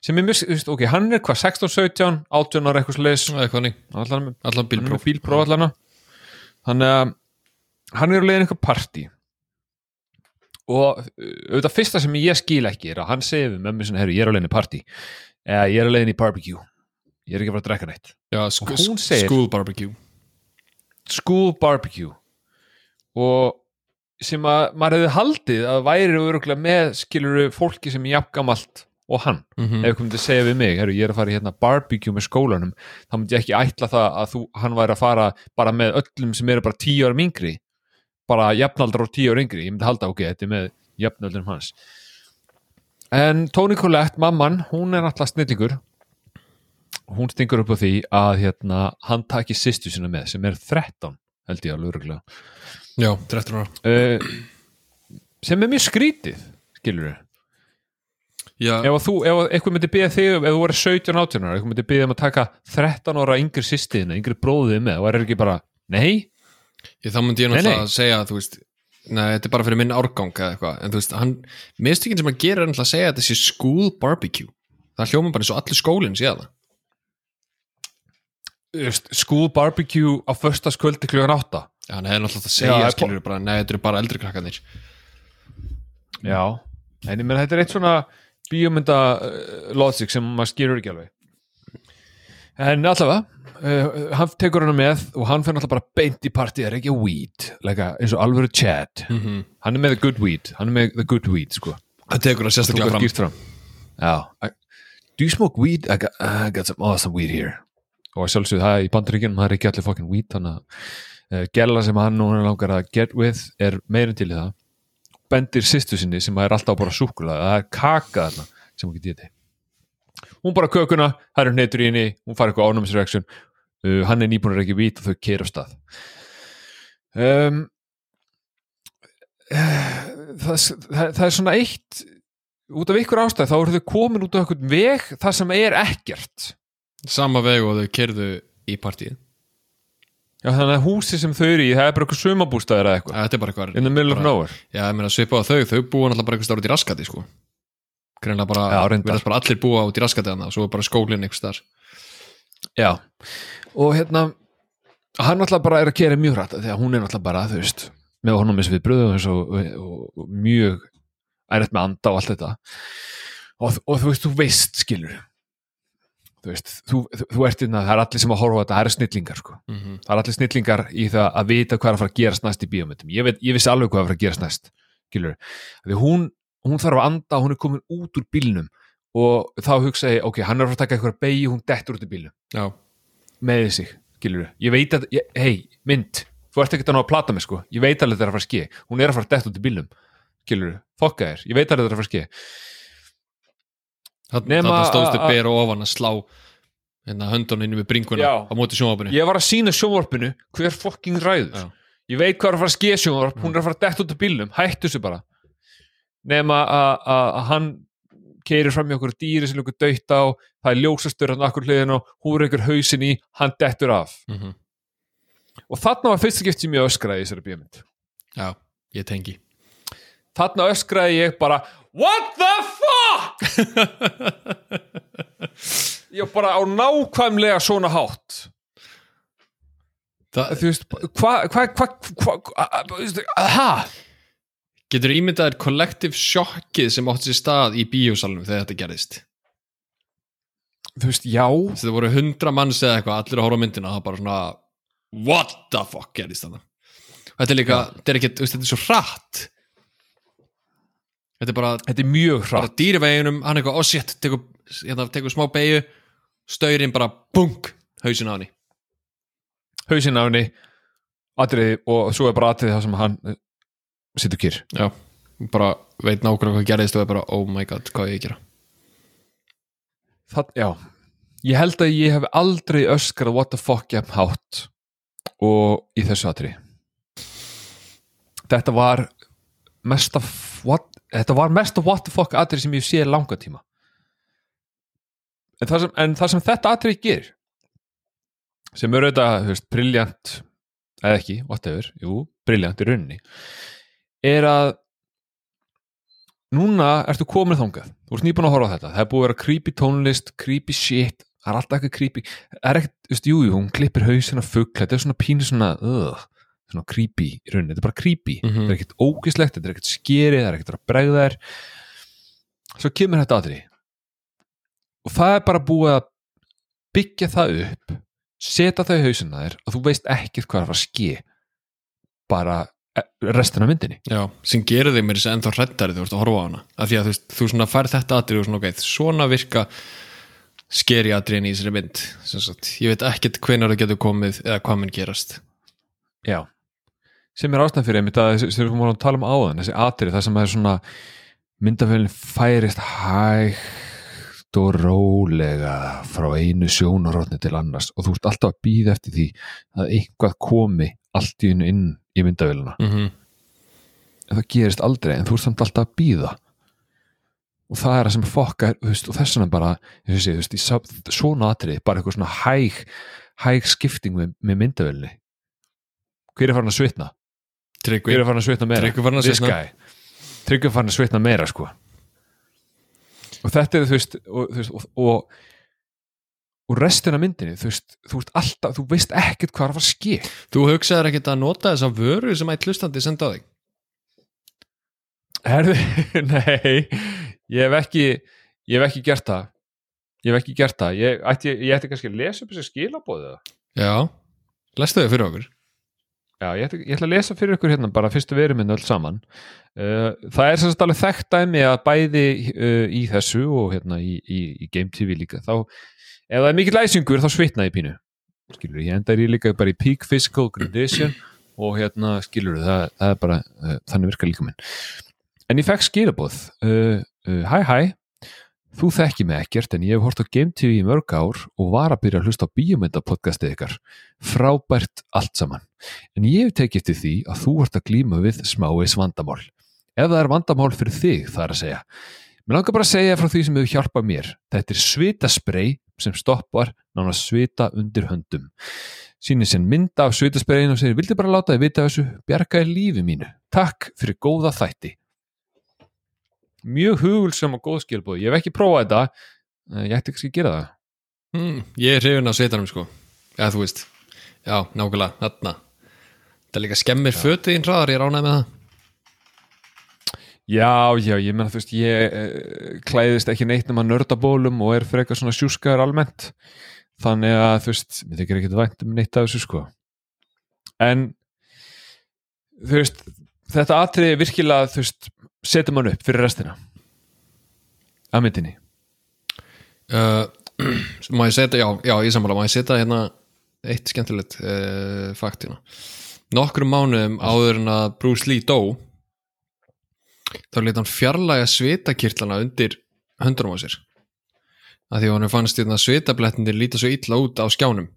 Sem er þú veist, ok, hann er hvað 16, 17, 18 ára eitthvað ný, allan allan bílpróf, allana þannig að hann er að leiðin eitthvað partí og uh, auðvitað fyrsta sem ég skil ekki er að hann segir við mömmu sinna, herru, ég er að leiðin í partí. Eða ég er að leiðin í barbecue. Ég er ekki að fara að drekka neitt. Já, Og sk school barbecue. School barbecue. Og sem að maður hefði haldið að væri öruglega með skiluru fólki sem er jafngamalt og hann. Mm -hmm. ef þú að segja við mig, herru, ég er að fara í hérna barbecue með skólanum, þá myndi ég ekki ætla það að þú, hann væri að fara bara með öllum sem eru bara tíu ára yngri bara jafnaldrar og tíu ára yngri ég myndi halda, ok, þetta er með jafnaldrum hans. En Toni Collette, mamman, hún er alltaf snillingur. Hún stingur upp á því að hérna, hann taki sýstu sína með sem er 13, held ég alveg öruglega já, 13 ára. Uh, sem er mjög skrítið skilur við já, ef þú, ef að eitthvað myndi byggja þig ef þú voru 17 18 ára, eitthvað myndi byggja um að taka 13 ára yngri sýstiðina, yngri bróðið með og er ekki bara, nei ég, þá myndi ég náttúrulega að segja þú veist, nei, þetta er bara fyrir minn árgang eða eitthvað, en þú veist, hann mistökin sem hann gerir er náttúrulega að segja að þetta sé school barbecue. Það hljóma bara eins og allir skólinn sé það Þú veist, school barbecue á föstaskvöldi klugan 8 já, hann hefði náttúrulega að Já, segja, það er skilur bara, nei, þetta eru bara eldri krakkanir já, en ég menn þetta er eitt svona bíómynda uh, logic sem maður skilur ekki alveg. En allavega uh, hann tekur hana með og hann fyrir alltaf bara beint í partí, það er ekki weed like, eins og alvöru Chad mm -hmm. hann er með the good weed, hann er með the good weed sko. Hann tekur það sérstaklega fram. fram. Já. I, do you smoke weed? I got, I got some awesome weed here. Og sjálfsögðu það í bandaríkjunum það er ekki allir fucking weed þannig að uh, gæla sem hann núna langar að get with er meirinn til það. Bendir sýstu sinni sem er alltaf bara súkulega það er kaka þarna sem hún getið hún bara kökuna, það eru neytur í henni hún fara eitthvað ánæmisreaksjón uh, hann er nýbúin að reykja vít og þau keira af stað. Um, það, það, það er svona eitt út af ykkur ástæð þá eru þau komin út af einhvern veg það sem er ekkert. Sama veg og þau kerðu í partíð Já, þannig að húsi sem þau eru í, það er bara eitthvað sumabústæður eða eitthvað, þetta er bara eitthvað in the middle of bara- nowhere. Já, ég meina svipa á þau, þau búa náttúrulega bara eitthvað stáður út í raskati sko greinlega bara, Já, bara allir búa út í raskati þannig og svo er bara skólinn eitthvað starf Já, og hérna hann náttúrulega bara er að gera mjög hrætt því að hún er náttúrulega bara, þú veist með honum eins við bröðum og, og, og, og mjög ærið með anda og allt þetta. Og, og þú veist, þú veist skilur. Þú veist, þú, þú, þú ert innan það er allir sem að horfa þetta, það eru snillingar sko. mm -hmm. það er allir snillingar í það að vita hvað er að fara að gerast næst í bíómyndum. Ég, veit, ég vissi alveg hvað er að fara að gerast næst skilur, því hún, hún þarf að anda hún er komin út úr bílnum. Og þá hugsa ég, ok, hann er að fara að taka eitthvað beigi, hún dettur út úr bílnum. Já, með sig, skilur ég veit að, hei, mynd þú ert ekkert að ná að plata mig, sko, ég veit alveg þetta er að fara að ske hún er að fara að detta út í bílnum skilur, fokka þér, ég veit alveg þetta er að fara að ske Nema þarna stóðstu að- bera ofan að slá hérna höndunum inn við bringuna Já. á móti sjónvapinu ég var að sína sjónvarpinu hver fokking ræður. Já. ég veit hvað er að fara að ske sjónvarp hún er að fara að detta út í bílnum, hættu þessu bara nema að- að að hann keirir fram í okkur dýri sem okkur döytt á, það er ljósastur hann akkur hliðin og hún er einhver hausin í hann dettur af mm -hmm. og þarna var fyrst skipt sem ég öskraði í þessari bíómynd já, ég tengi þarna öskraði ég bara What the fuck ég bara á nákvæmlega svona hátt það, þú veist, hvað hva, hva, hva, hva? Getur ímyndaðir kollektiv sjokkið sem átt sér stað í bíósalunum þegar þetta gerðist? Þú veist, já. Þetta voru hundra manns eða eitthvað allir að horfa myndina og það bara svona what the fuck gerðist þetta þetta er líka, þetta er ekki, þetta er svo hratt. Þetta er bara, þetta er mjög bara hratt. dýriveginum hann eitthvað, oh shit, tekur, hérna, tekur smá beigju staurinn bara, bunk hausin á henni. Hausinn á henni atriði og svo er bara atriði það sem hann situr kýr já, bara veit nákvæmlega hvað gerðist og er bara, oh my god, hvað á ég að gera? Það, já. Ég held að ég hef aldrei öskrað what the fuck ég hef hátt og í þessu atriði. Þetta var mesta what, þetta var mesta what the fuck atriði sem ég sé langa tíma. En það sem, en það sem þetta atriði gerir sem eru þetta, þú veist, briljant eða ekki, whatever, jú, briljant í rauninni er að núna ertu komin þangað. Þú ert nýbúin að horfa á þetta, það er búið að vera creepy tónlist, creepy shit. Það er alltaf eitthvað creepy. Það er ekkert, þú veist, jú, jú, hún klippir hausina fugg þetta er svona pínu svona, uh, svona creepy í rauninni, þetta er bara creepy. Mhm. þetta er ekkert ógislegt, þetta er ekkert skeri það er ekkert að bregða þær svo kemur þetta aðri og það er bara búið að byggja það upp setja það í hausina þér og þú veist ekkert hvað er að fara að ske. Bara restina af myndinni. Já, sem gerir þig mér þess að ennþá hrettari þú ert að horfa á hana. Af því að þú, þú svona fær þetta atrið og svona, okay, svona virka skeri atriðin í þessari mynd ég veit ekkert hvenær það getur komið eða hvað mun gerast. Já, sem er ástæðan fyrir einmitt að þessi- sem við vorum að tala um áðan þessi atrið, það sem er svona myndafélin færist hægt og rólega frá einu sjónarotni til annars og þú ert alltaf að býða eftir því að eitthvað komi allt í einu inn í myndavélina mm -hmm. en það gerist aldrei, en þú ert samt alltaf að býða og það er það sem fokkar og þess vegna bara sé, veist, í svona atrið, bara eitthvað svona hæg hæg skipting með, með myndavélni hver er farin að svitna? hver Tryggvi, er farin að svitna meira? Tryggvi farin að svitna. Tryggvi farin að svitna meira sko og þetta er þú veist og, og, og, og restina myndinni þú veist, þú veist alltaf, þú veist ekkert hvað er að fara að ske þú hugsaður ekkert að nota þessa vöru sem ætti hlustandi senda á þig? Herðu, nei ég hef ekki ég hef ekki gert það. Ég hef ekki gert það. Ég ætti, ég ætti kannski að lesa upp þessi skilabóðu Já, lestu þau fyrir okkur? Já, ég ætla, ég ætla að lesa fyrir ykkur hérna bara fyrstu verum minna öll saman. Uh, það er alveg þekkt dæmi að bæði uh, í þessu og hérna í, í, í Game TV líka þá, ef það er mikill læsingur þá svitna ég pínu skilur, ég endar í líka bara í peak physical condition og hérna skilur það, það er bara, uh, þannig virka líka minn en ég fekk skilabóð uh, uh, hæ hæ þú þekki mig ekkert en ég hef hort á Game TV í mörg ár og var að byrja að hlusta á bíómyndapodcastið ykkar frábært allt saman en ég hef tekið eftir því að þú ert að glíma við smáis vandamál. Ef það er vandamál fyrir þig, það er að segja. Mér langar bara að segja frá því sem hefur hjálpað mér. Þetta er svitaspray sem stoppar nána svita undir höndum. Sýnir sér mynda af svitasprayin og segir, vildi bara láta þið vita þessu, bjargaði lífi mínu. Takk fyrir góða þætti. Mjög hugulsam og góð skilbúð. Ég hef ekki prófað þetta, eh, ég ætti kannski að gera það. mm, Ég er hrifin af sveitanum sko Já, þú veist Já, nákvæmlega, þarna Það er líka skemmir fötið ín hraðar, ég ránaði með það Já, já, ég menna þú veist ég uh, klæðist ekki neitt nema nördabólum og er eitthvað svona sjúskaður almennt. Þannig að þú veist mér þykir ekki vænt um neitt af þessu sko. En þú veist, þetta atriði virkilega þú veist, setur mann upp fyrir restina að myndinni. Uh, Má ég setja, já, já, ég sammála. Má ég setja hérna eitt skemmtilegt uh, faktina Nokkrum mánuðum áður en að Bruce Lee dó þá lét hann fjarlæga svitakirtlana undir höndunum á sér. Að því að hann fannst hérna svitablettinir líta svo illa út á skjánum.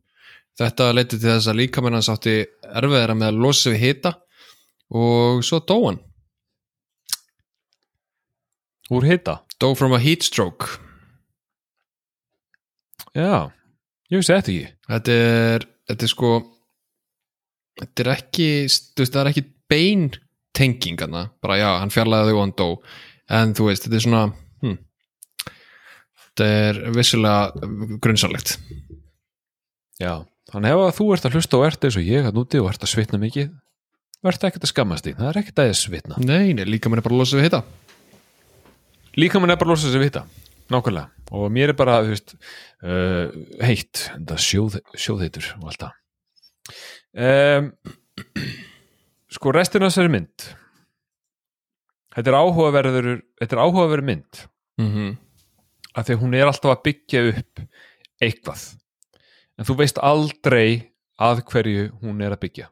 Þetta leiti til þess að líkamenn hans átti erfiðara með að losa við hita og svo dó hann. Úr hita? Dó from a heat stroke. Já, ég vissi þetta ekki. Þetta er, þetta er sko þetta er ekki þú veist, það er ekki bein tenging hana, bara já, hann fjarlæði þau og hann dó. En þú veist, þetta er svona hm, þetta er vissulega grunnsanlegt Já, þannig ef að þú ert að hlusta og ert eins og ég að núti og ert að svitna mikið verður ekkert að skammast þín, það er ekkert að svitna. Nei, nei, líka mann er bara að losa við hitta líka mann er bara að losa sig við þetta nákvæmlega, og mér er bara þú veist, uh, heitt þetta sjóð, sjóðheitur og allt það. Um, sko restin af þessari mynd. Þetta er áhugaverður þetta er áhugaverður mynd. Mm -hmm. af því að hún er alltaf að byggja upp eitthvað. En þú veist aldrei að hverju hún er að byggja.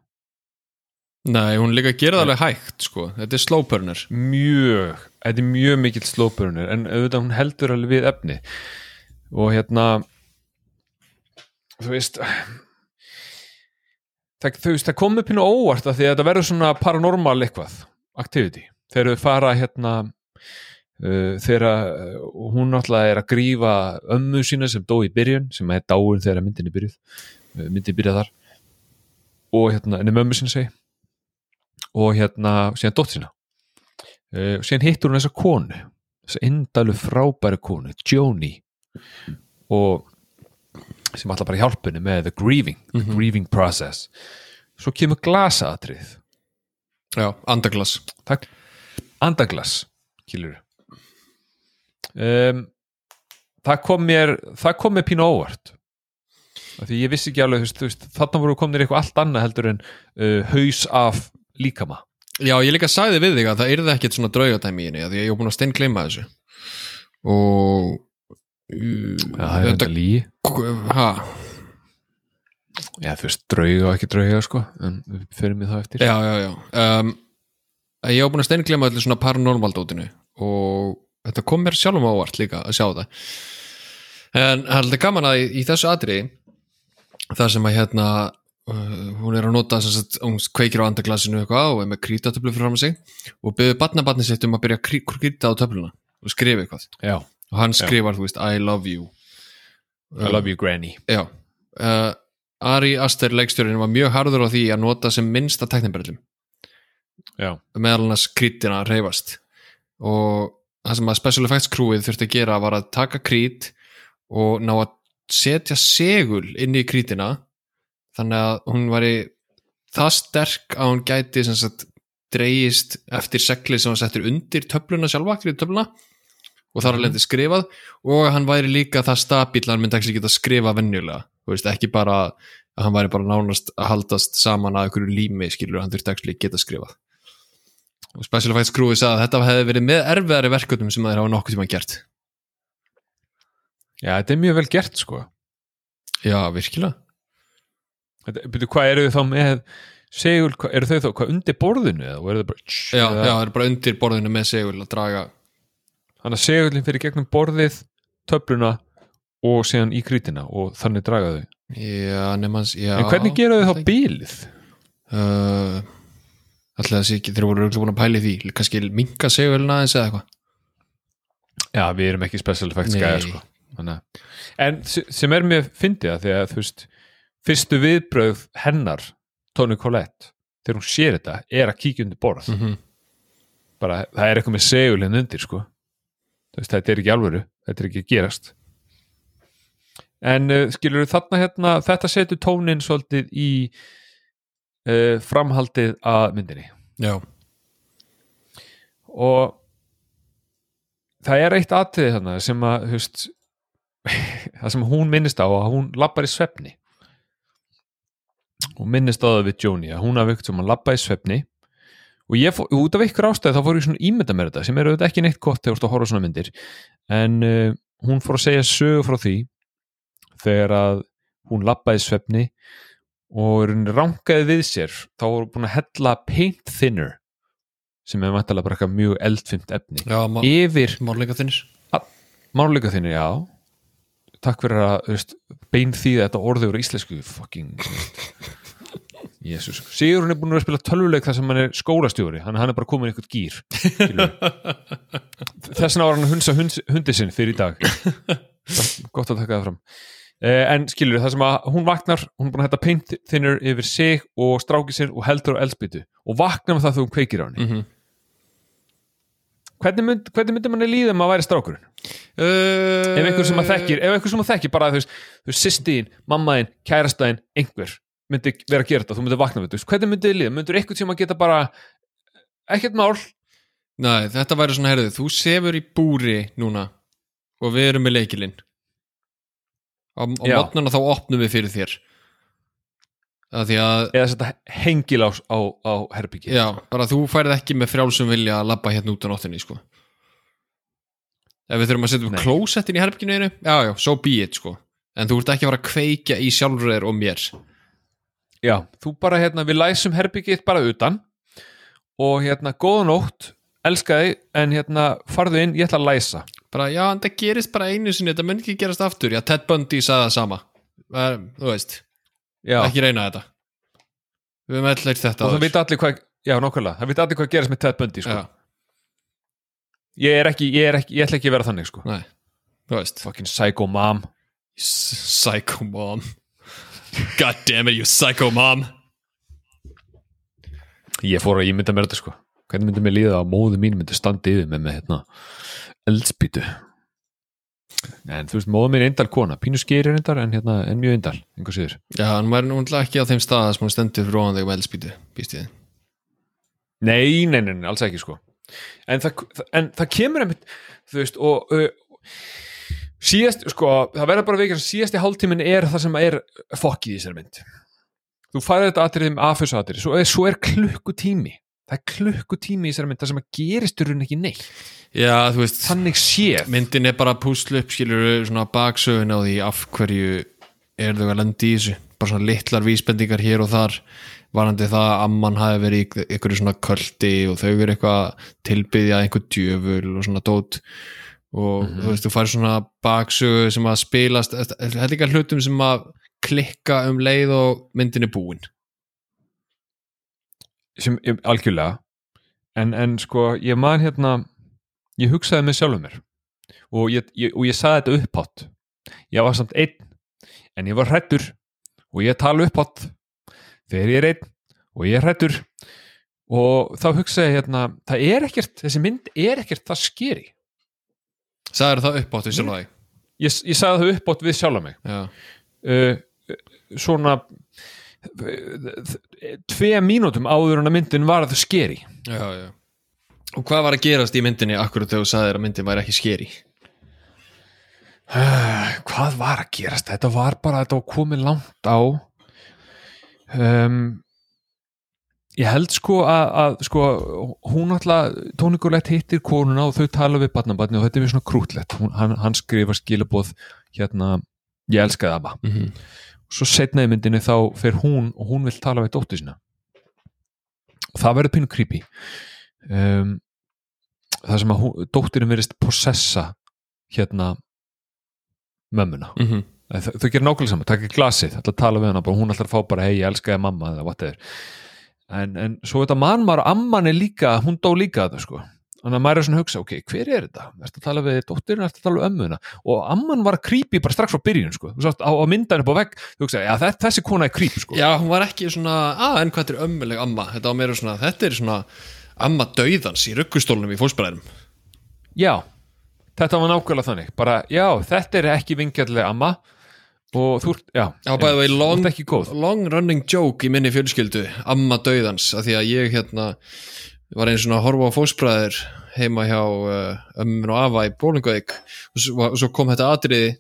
Nei, hún líka það alveg hægt sko. Þetta er slow burner. Mjög, þetta er mjög mikill slópurunir en auðvitað hún heldur alveg við efni. Og hérna þú veist það, veist, það kom upp hérna óvart af því að þetta verður svona paranormal eitthvað activity, þegar þau fara hérna uh, þegar uh, hún náttúrulega er að grífa ömmu sína sem dó í byrjun sem er dáin þegar myndin er byrjuð uh, myndin byrjað þar. Og hérna, en ömmu sína segi og hérna, síðan dótt sína. Uh, og síðan hittur hún þessa konu þessa indalu frábæri konu Joni. Og sem ætla bara henni með the grieving, the Mhm. grieving process. Svo kemur glasaðatrið Já, andaglas. Takk. andaglas kýlur um, það kom mér það kom mér pínu óvart. Af því ég vissi ekki alveg þú veist, þarna voru komnir eitthvað allt annað heldur en uh, haus af líkama. Já, ég líka sagði við þig að það yrði ekkert svona draugatæmi í henni Því ég var búin að stein gleyma þessu. Og það er Þetta líi ha, Já, þú veist, drauga og ekki drauga sko en við fyrir mig það eftir. Já, já, já. Um, Ég var búin að stein gleyma allir svona paranormal dótinu Og þetta kom mér sjálfum á óvart líka að sjá það En það er alltaf gaman að í, í þessu atri Það sem að hérna uh, hún er að nota sem sagt, hún kveikir á andaglasinu eitthvað og er með krítatöflu að sig og byrði barnabarni sitt um að byrja að krí- krýta á töfluna og skrifa eitthvað. Já, og hann skrifar, þú veist, I love you. I love you granny. Já. Uh, Ari Aster leikstjórinn var mjög harður á því að nota sem minnsta teknibrellum Já, meðal krítina að reyfast og það sem að special effects crewið þurfti að gera var að taka krít og ná að setja segul inn í krítina. Þannig að hún væri það sterk að hún gæti sem sagt dreigist eftir segli sem hann settur undir töfluna sjálfa, krítöfluna og þar að lendi skrifað. Og hann væri líka það stabíl hann myndi ekki geta skrifa venjulega, þú veist, ekki bara að hann væri bara nánast að haldast saman að einhverju lími, skilur, hann þurfti ekki geta skrifað. Og Special Effects Crewið sagði að þetta hefði verið með erfiðari verkefnum sem þeir hafa nokkuð tíma gert. Já þetta er mjög vel gert sko. Já, virkilega. Þetta, byrju, Hvað eru þau þá með segul, eru þau þá hvað undir borðinu eða eru þau bara Já, það er bara undir borðinu með segul að draga Þannig að segulinn fyrir gegnum borðið töfluna og síðan í krítina og þannig draga þau Já, nefnans, já En hvernig gera þau þá bílið? Uh, Alltaf þessi ekki, þeir voru búin að pæli því kannski minka segulina aðeins eða eitthvað Já, við erum ekki special effects Nei. gæðar sko. En sem er mér fyndið að því að þú veist fyrstu viðbröð hennar Tony Collette, þegar hún sér þetta er að kíkja undir borð mm -hmm. bara það er eitthvað með segulinn undir sko. Veist, þetta er ekki alvöru þetta er ekki gerast. En uh, skilur þarna hérna þetta setur tónin svolítið í uh, framhaldið að myndinni. Já, og það er eitt atriði þarna sem að veist, það sem hún minnist á að hún lappar í svefni. Og minnist á það við Jóni að hún hafi ykkur sem að lappa í svefni og ég út af ykkur ástæði þá fór ég svona ímynda mér þetta sem er auðvitað ekki neitt gott þegar þú ert að horfa svona myndir. En uh, hún fór að segja sögu frá því þegar að hún lappaði svefni og hún rangaði við sér. Þá voru búin að hella paint thinner sem er mæntalega bara eitthvað mjög eldfimt efni já yfir máleika þinnir. Máluleika þinni, já. Takk fyrir að veist, bein því að þetta orðið úr íslensku fucking Jésús Sigur hún er búin að spila tölvuleik þar sem hann er skólastjóri. Hann, hann er bara komin í eitthvað gýr þess vegna var hann að hunsa hund, hundi sinn fyrir í dag. Gott að taka það fram. Eh, en skilur það sem að hún vaknar hún er búin að hætta paint thinner yfir sig og stráki sinn og heldur á eldspýtu og vaknar með það þegar hún kveikir á henni. Mm -hmm. hvernig, mynd, hvernig myndi manni líða um að væri strákurinn? uh, ef einhver sem að þekkir, ef einhver sem að þekkir bara þú veist, sýstíðin, mammaðin, kærastæðin einhver myndi vera að gera þetta þú myndi vakna við þetta, hvernig myndi þið líða? Myndur einhvern sem að geta bara ekkert mál, Nei, þetta væri svona, herðu, þú sefur í búri núna og við erum með leikilinn á, á mótnana þá opnum við fyrir þér. Að því að eða setja hengil á, á, á herbyggi já, bara þú færið ekki með frjálsum vilja að labba hérna út á nóttinni sko. ef við þurfum að setja Nei. klósettin í herbygginu einu já, já, so be it sko. En þú ert ekki að fara að kveikja í sjálfur þér og mér Já, þú bara hérna, við læsum herbyggið bara utan og hérna, góða nótt elskaði, en hérna farðu inn, ég ætla að læsa. Bara, já, en það gerist bara einu sinni þetta mun ekki gerast aftur, já, Ted Bundy sagði það sama. Er, þú veist, Já, ekki reyna þetta. Við höfum allir þetta og það veit allir hvað já, nákvæmlega, það veit allir hvað gerist með Ted Bundy sko. já, ég er ekki, ég er ekki, ég ætla ekki að vera þannig sko. nei, þú veist. Fucking psycho mom. Psycho mom God damn it, you psycho mom. Ég fór að ímynda mér þetta sko. Hvernig myndi mér líða að móðu mín myndi standa yfir með með hérna eldspýtu en þú veist, móðu mín er eindal kona. Pínu skeri reyndar en hérna, en mjög eindal einhver síður. Já, hann væri núna ekki á þeim stað sem hann stendur fyrir ofan þig með eldspýtu, býst ég Nei, nei, nei, nei, alls ekki sko. En það, en það kemur einmitt þú veist og uh, síðast, sko, það verður bara vikið síðasti hálftíminn er það sem er fokkið í þessari mynd. Þú færði þetta atriðum af þessu atrið, svo, svo er klukkutími. Það er klukkutími í þessari mynd það sem að gerist í rauninni ekki neitt. Já, þú veist, þannig séð. myndin er bara púslu upp skilur svona baksögun á því af hverju er þau að lenda í þessu. Bara svona litlar vísbendingar hér og þar varandi það að amman hafi verið í einhverju svona köldi og þau verið eitthvað tilbyðja einhver djöful og svona dót og þú veist, þú fær svona baksögu sem að spilast þetta er líka hlutum sem að klikka um leið og myndin er búin? Sem, algjörlega. En, en sko, ég man hérna ég hugsaði með sjálfum mér. Og ég, ég, og ég saði þetta upphátt. Ég var samt einn en ég var hrættur og ég tala upphátt þegar ég er einn og ég er hrættur og þá hugsaði ég hérna það er ekkert, þessi mynd er ekkert það skeri Sæður það upp áttu sjálf þig? Ég, ég sagði það upphátt við sjálfa mig. Já, uh, svona tvei mínútum áður en að myndin var að það skeri já, já. Og hvað var að gerast í myndinni akkurat þegar þú sagðir að myndin væri ekki skeri? hvað var að gerast? Þetta var bara, þetta var komið langt á. Um, ég held sko að, að sko, hún alltaf Collette hittir konuna og þau tala við barnabarni og þetta er við svona krútlegt. Hún, hann, hann skrifar skilabóð hérna, ég elskaði Abba. Mm -hmm. svo setna í myndinni þá fer hún og hún vil tala við dóttur sína. Og það verður pínu creepy. Um, það sem að hún, dóttirinn verðist possessa hérna mömmuna. Mm -hmm. þau, þau gerir nákvæmlega saman, taka glasið að tala við hana, bara, hún að fá bara hei, ég elska þig mamma eða whatever en, en svo þetta mann maður, amman er líka hún dó líka þetta sko þannig að maður er svona að hugsa, ok, hver er þetta? Ertu að tala við dóttirinn, ertu að tala við ömmuna og amman var creepy bara strax frá byrjun sko. þú sást á, á myndan upp á vegg þú hugsa, já, þess, þessi kona er creepy sko. Já, hún var ekki svona, að en hvað þetta er ömmuleg amma Þetta var meira svona, þetta er svona amma dauðans í ruggustólnum í fósbræðum já, þetta var nákvæmlega þannig bara, já, þetta er ekki vingjallega amma og þú, já, Já, bæði long, long running joke í minni fjölskyldu Amma dauðans, af því að ég hérna var einu svona horfa á fósbræður heima hjá uh, ömmun og afa í Bólingavík og svo, svo kom þetta atriði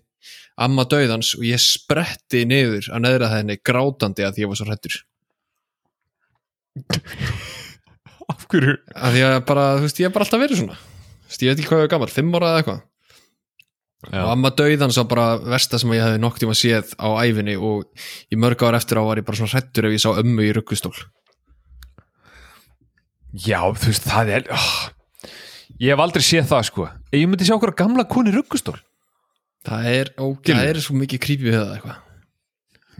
amma dauðans og ég spretti niður að neðra henni grátandi að ég var svo hrættur af hverju? Af því að bara, þú veist, ég hef bara alltaf verið svona. Þú veist, ég veit ekki hvað ég er gammal, fimm ára eða eitthvað Já. og amma dauðans var bara versta sem ég hefði nokk tíma séð á æfinni og í mörg ár eftir á var ég bara svona hrættur ef ég sá ömmu í ruggustól. Já, þú veist, það er oh, Ég hef aldrei séð það, sko. Ég myndi sjá okkur gamla koni ruggustól. Það er, ó, það er svo mikið creepy við það eitthvað.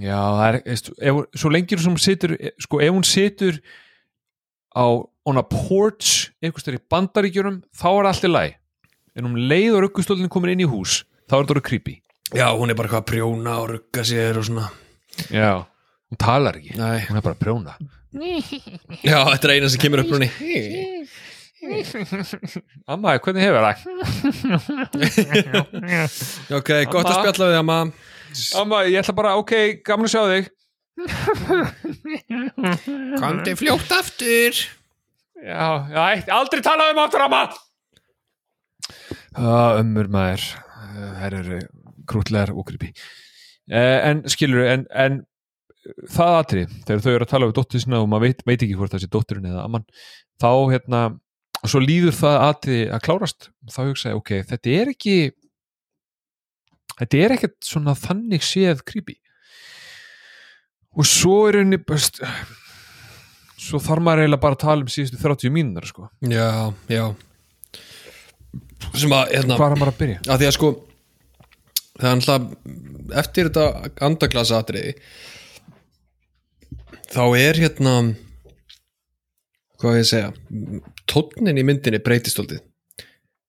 Já, það er, veist, ef, svo lengir sem situr sko, ef hún situr á on a porch einhvers þegar í bandaríkjunum þá er allt í læg en um leið og ruggustólinn komin inn í hús þá er þetta orðið creepy. Já, hún er bara eitthvað að prjóna og rugga sér og svona. Já, hún talar ekki. Nei. hún er bara að prjóna. Já, þetta er eina sem kemur upp núni Amma, hvernig hefur það? ok, gott að Amma. spjalla við amma. Amma, ég ætla bara, ok, gaman að sjá þig. Komdi fljótt aftur. Já, já, eitt- aldrei tala um aftur amma Ömmur maður. Þær eru krútlegar og creepy. Uh, En skilur en, en það atrið, þegar þau eru að tala við dóttir sinna og maður veit, veit ekki hvort það sé dótturinn eða amman, þá hérna og svo líður það atrið að klárast. Þá hugsa ég, ok, þetta er ekki þetta er ekkert svona þannig séð creepy. Og svo er henni svo þarf maður eiginlega bara að tala um síðustu 30 mínúnar sko. já, já sem að, hérna hvað er maður að byrja? að því að sko það er alltaf eftir þetta andaglasa atriði þá er hérna hvað ég að segja tónnin í myndinni breytist aldrei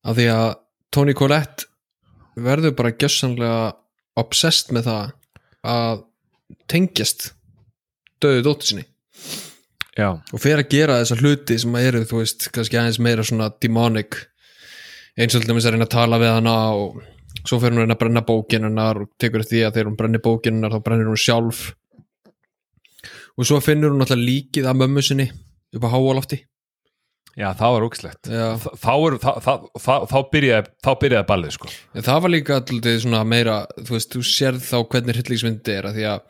af því að Toni Collette verður bara gjössanlega obsessed með það að tengjast döðu dóttir sinni. Já, og fer að gera þessa hluti sem að eru þú veist, kannski aðeins meira svona demonic eins og til dæmis að reyna að tala við hana og svo fer hún að reyna að brenna bókin hennar og tekur því að þegar hún brennir bókin hennar þá brennir hún sjálf. Og svo finnur hún alltaf líkið af mömmu sinni upp á háalofti. Já það var ógislegt þá, þá, þá, þá, þá byrjaði þá byrjaði ballið sko. en það var líka alltaf meira þú veist, þú sérð þá hvernig hryllingsmyndi er að því að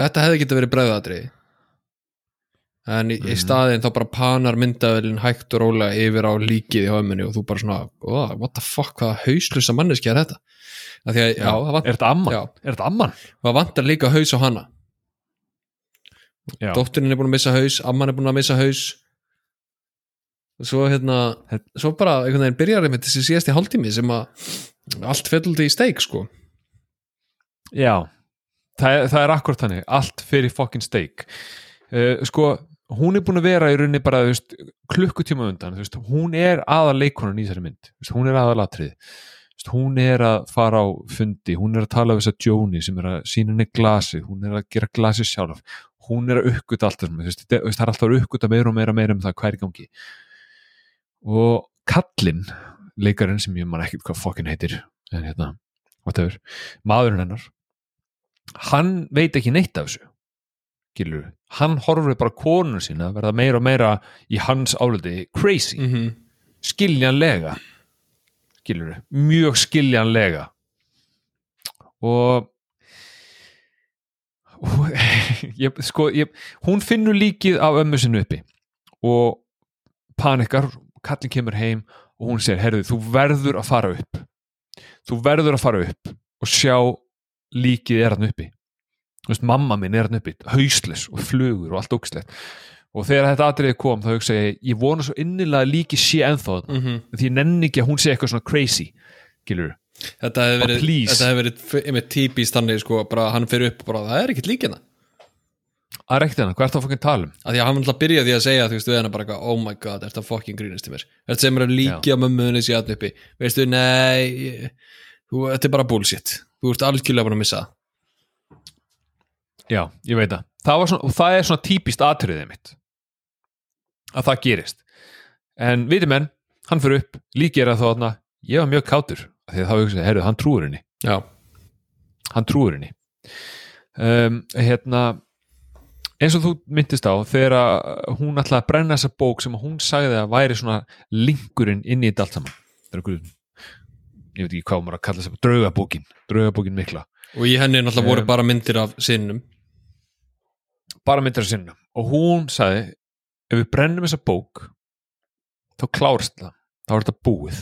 þetta hefði getið verið bregðatriði en í, í staðin þá bara panar myndavelin hægt og rólega yfir á líkið í höfminni og þú bara svona, oh, what the fuck hvaða hauslusa manneski er þetta? Að að, já, það, vant, Er þetta amman? Já. Er þetta amman? það vantar líka haus á hana. Já. dótturinn er búin að missa haus, amman er búin að missa haus. Og svo hérna svo bara einhvern veginn byrjar með þessi síðasti hálftími sem að allt fellur í steik sko. Já, það er, það er akkur þannig. Allt fyrir fucking steak uh, sko, hún er búin að vera í rauninni bara, veist, klukkutíma undan veist, hún er aðal leikonan í þessari mynd veist, hún er aðal atrið veist, hún er að fara á fundi hún er að tala við þessa Jóni sem er að sína henni glasi, hún er að gera glasi sjálf hún er að uppgöta allt það er alltaf að uppgöta meira og meira, meira um það hvað er í gangi. Og Kallinn leikarinn sem ég man ekkert hvað fokkin heitir en hérna, whatever maðurinn hennar hann veit ekki neitt af þessu Gilur. hann horfir bara konun sína verða meira og meira í hans áliti crazy, mm -hmm. skiljanlega skilur mjög skiljanlega og ég, sko, ég, hún finnur líkið af ömmu sinni uppi og panikar, kallin kemur heim og hún segir, herðu, þú verður að fara upp þú verður að fara upp og sjá líkið er hann uppi veist, mamma minn er hann uppi hauslis og flugur og allt ógislegt og þegar þetta atriði kom þá hugsa ég ég vona svo innilega að líkið sé þarna Mm því ég nenni ekki að hún sé eitthvað svona crazy gilur Þetta hefði verið, hefði verið einmitt típist þannig sko, bara hann fyrir upp og bara það er ekkert líkina að rekti hana, hvað er það að fokkin tala um? Að því að hann alltaf byrja því að segja þú veist við hana bara oh my god, er þetta fucking grínast í mér? Er þetta sem er að líki á mömmuðinni sér hann uppi? Veistu, nei þú, þetta er bara bullshit, þú ert algjörlega búin að missa það. Já, ég veit það, það, var svona, það er svona típist atriðið mitt að það gerist. En viti menn, hann fyrir upp líkið er að ég var mjög kátur því að þá hugsa, herru, hann trúur henni. Já, hann trúur henni. Um, hérna eins og þú myndist á þegar hún ætlaði að brenna þessa bók sem hún sagði að væri svona linkurinn inn í þetta allt saman. Það er einhver ég veit ekki hvað maður að kalla þess að draugabókin. Draugabókin mikla. Og í henni náttúrulega voru Um, bara myndir af sinnum bara myndir að sinna og hún sagði ef við brennum þessa bók þá klárst það. Þá er þetta búið.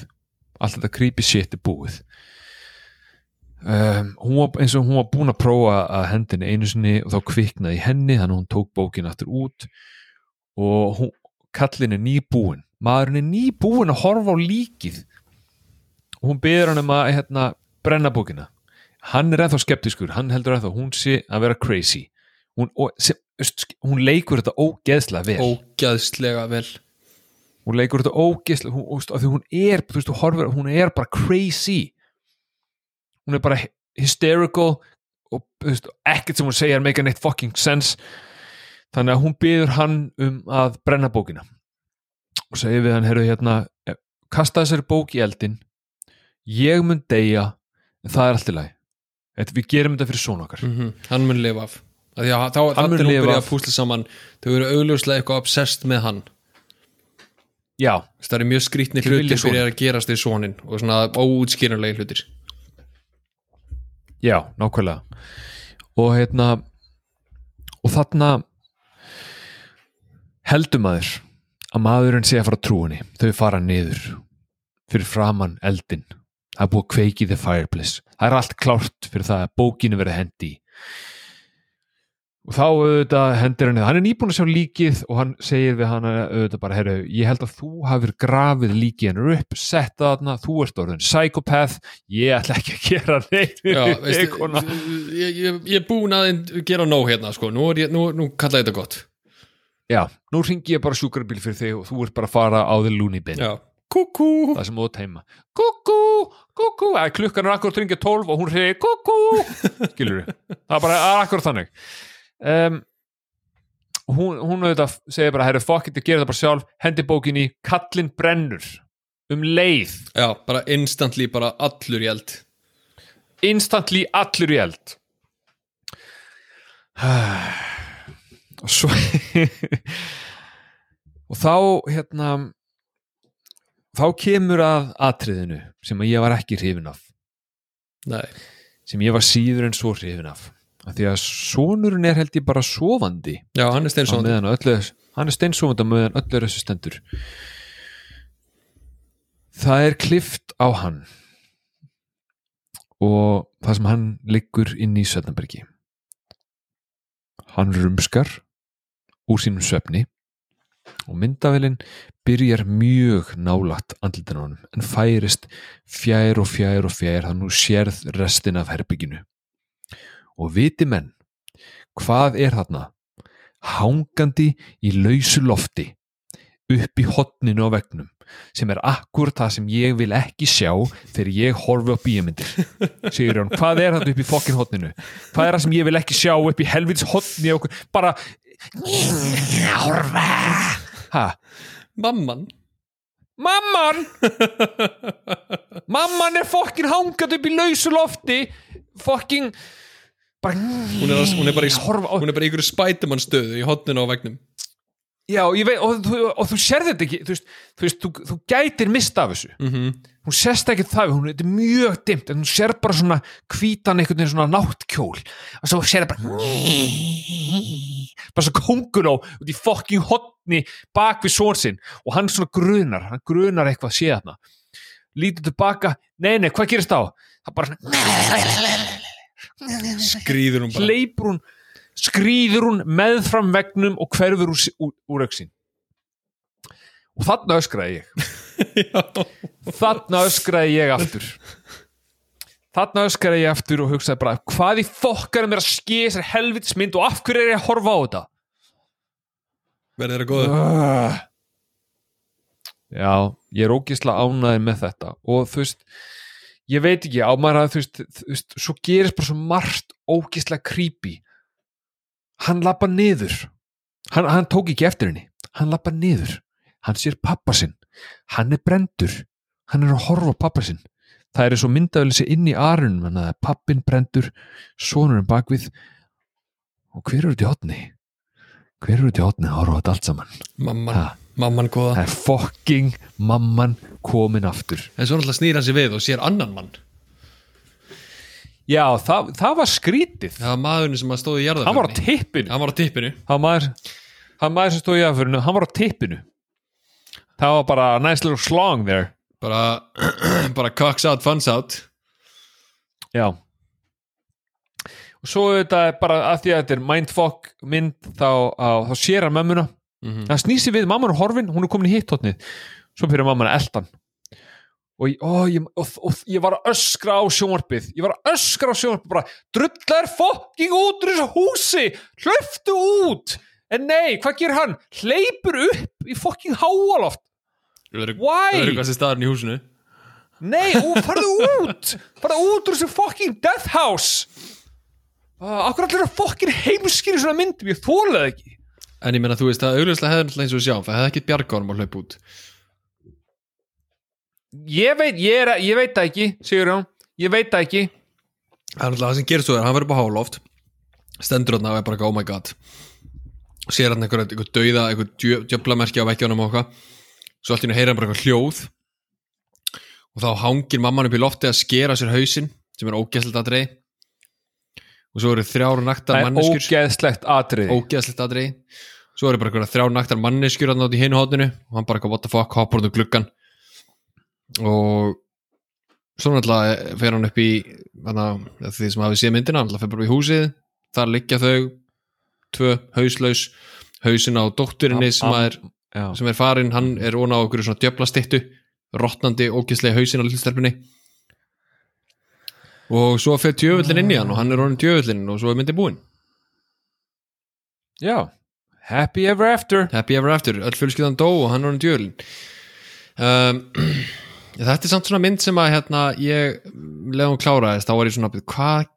Allt þetta creepy shit er búið. Um, var, eins og hún var búin að prófa að hendinni einu sinni og þá kviknaði henni þannig að hún tók bókin aftur út. Og hún, kallin er nýbúin maðurinn er nýbúin að horfa á líkið. Og hún beður hann um að hérna, brenna bókina. Hann er ennþá skeptiskur, hann heldur ennþá hún sé að vera crazy. Hún, og, sem, hún leikur þetta ógeðslega vel. Ógæðslega vel. Hún leikur þetta ógeðslega hún, því hún er, veist, horfir hún er bara crazy. Hún er bara hysterical og veist, ekkert sem hún segir make neitt fucking sense. Þannig að hún byður hann um að brenna bókina. Og segir við hann, heyrðu hérna kasta þessari bók í eldin ég mun deyja en það er allt í lagi. Við gerum þetta fyrir svona okkar. Mm hann mun lifa af Því að þá Hann mun allir hún lifa. byrja að púsla saman. Þau eru augljóslega eitthvað obsessed með hann. Já, það eru mjög skrítni hlutir fyrir að gerast í sonin og svona óútskýranlega hlutir. Já, nákvæmlega. Og hérna og þarna heldur maður að maðurinn sé að fara að trúinni þau fara niður fyrir framann eldin það er búið að kveiki the fireplace. Það er allt klárt fyrir það að bókinu verið hendi í og þá auðvitað hendir hann hann er nýbúin að sjá líkið og hann segir við hann auðvitað bara, herru, ég held að þú hafir grafið líkið hennar upp sett það þarna, þú ert orðin psychopath ég ætla ekki að gera neitt Já, kona. ég, ég, ég er búin að gera nóg hérna sko. nú, ég, nú, nú kalla ég þetta gott. Já, nú ringi ég bara sjúkrabíl fyrir þig og þú ert bara að fara á þig lúni bin. Já. kúkú! Það sem ert heima. Kúkú, kúkú, klukkan er akkur ringið 12 og hún segir kúkú. Skilur það er bara akkur þannig um, hún, hún auðvitað segir bara, herru, it, ég gera það bara sjálf. Hendi bókin í, kallinn brennur um leið, Já, bara instantly bara allur í eld. Instantly allur í eld. Og svo og þá hérna þá kemur að atriðinu sem ég var ekki hrifin af. Nei, sem ég var síður en svo hrifin af því að sonurinn er held ég bara sofandi já, hann er öllu, hann er steinsofandi á meðan öllu er þessu stendur. Það er klift á hann og það sem hann liggur inn í Svefnabergi hann rumskar úr sínum svefni og myndavélinn byrjar mjög nálægt andlitin á honum en færist fjær og fjær og fjær þannig nú sérð restin af herbygginu og viti menn hvað er þarna? Hangandi í lausu lofti upp í hotninu á vegnum sem er akkur það sem ég vil ekki sjá þegar ég horfi á bíamyndir segir hann, hvað er þetta upp í fokkin hotninu hvað er það sem ég vil ekki sjá upp í helvits hotni og bara horfa! Ha, Mamman. Mamman! Mamman er fokkin hangandi upp í lausu lofti fokkin bara hún er, hún er bara í, í ykkur spætumann stöðu í hotninu á vegnum Já, ég veit, og, og, og þú sér þetta ekki þú veist, þú, veist, þú, þú gætir mista af þessu. Mm -hmm. hún sérst ekki það, hún er mjög dimmt en hún sér bara svona hvítan einhvern veginn svona náttkjól. Og svo sér það bara bara svo kongur á út í fokking hotni bak við són sinn. Og hann svona grunar, hann grunar eitthvað sé þarna. Lítur tilbaka, nei nei, hvað gerist þá? það bara svona skrýður hún bara. Hleypur hún skrýður hún meðfram vegnum og hverfur úr, úr, úr auksin og þarna öskraði ég. Þarna öskraði ég aftur. Þarna öskraði ég aftur og hugsaði bara hvað í fokkarum er að skeið þessar helvitsmynd og af hverju er ég að horfa á þetta? Verður þeirra góðu uh. já, ég er ógislega ánæði með þetta. Og þú veist ég veit ekki, á maður að þú veist, þú veist svo gerist bara svo margt ógislega creepy. Hann lappa niður. Hann, hann tók ekki eftir henni. Hann lappa niður, hann sér pappa sinn. Hann er brendur hann er að horfa á pappa sinn. Það er eins og myndavelsi inn í arunum þannig að pappin brendur, sonurinn bakvið. Og hver eru þetta í hotni? hver eru þetta í hotni að horfa þetta allt saman? mamman, Ha. Mamman góða. Það er fokking mamman komin aftur. En svo náttúrulega snýr hann sér við og sér annan mann. Já, það, það var skrítið. Það var maðurinn sem stóði í hann var á tippinu. Hann var á tippinu. Hann maður, hann maður sem stóð í aðförinu hann var á tippinu. Það var bara nice little slong there. Bara, bara cocks out, funs out. Já. Og svo þetta er bara að því að þetta er mindfuck mynd þá, á, þá sér hann mömmuna mm hann snýsi við, mamman er horfin, hún er komin í hittótnið svo fyrir mamman að eldan og, ó, ég, og, og ég var að öskra á sjónvarpið. Ég var að öskra á sjónvarpið bara, drullar fokking út úr þessu húsi! Hlöftu út! En nei, hvað gerir hann? hleypur upp í fokking háaloft. Why? öðrugast í staðurinn í húsinu. Nei, farðu út! Farðu út úr þessu fokking death house! Uh, akkur allir að fokking heimskir í svona myndum, ég þólaði ekki en ég meina þú veist að augljóslega hefði náttúrulega eins og sjáum það hefði ekki bjargárum að hlaupa út. Ég veit, ég, er, ég veit það ekki Sigur Jón, ég veit það ekki. Það er náttúrulega það sem gerist svo er, hann verður upp á háloft stendur hann og er bara eitthvað, oh my god. Sér hann eitthvað, eitthvað dauða eitthvað djöflamerki á vekkjónum og eitthvað. Svo allt í hennu heyra hann bara eitthvað hljóð. Og þá hangir mamman upp í lofti að skera sér hausinn sem er ógæslega að dreig og svo eru þrjár naktar það er manneskjur. ógeðslegt atrið ógeðslegt aðri svo eru bara einhverja þrjá naktar manneskjur að nátt í hinu hóttinu og hann bara what the fuck? Hoppar út um gluggan og svo náttúrulega fer hann upp í hana, því sem hafi séð myndina hann fer bara í húsið. Þar liggja þau tvö hauslaus. Hausin á dótturinni sem, er, sem er farin hann er ón á okkur svona djöfla stittu rottnandi ógeðslega hausin á lillstelpunni og svo fer djöfullin inn í hann og hann er orðin djöfullin og svo er myndi búin. Já happy ever after. Happy Ever After, öll fjölskyldan dó og hann er hann djölin um, Þetta er samt svona mynd sem að hérna, ég leðum kláraðist, þá var ég svona hvað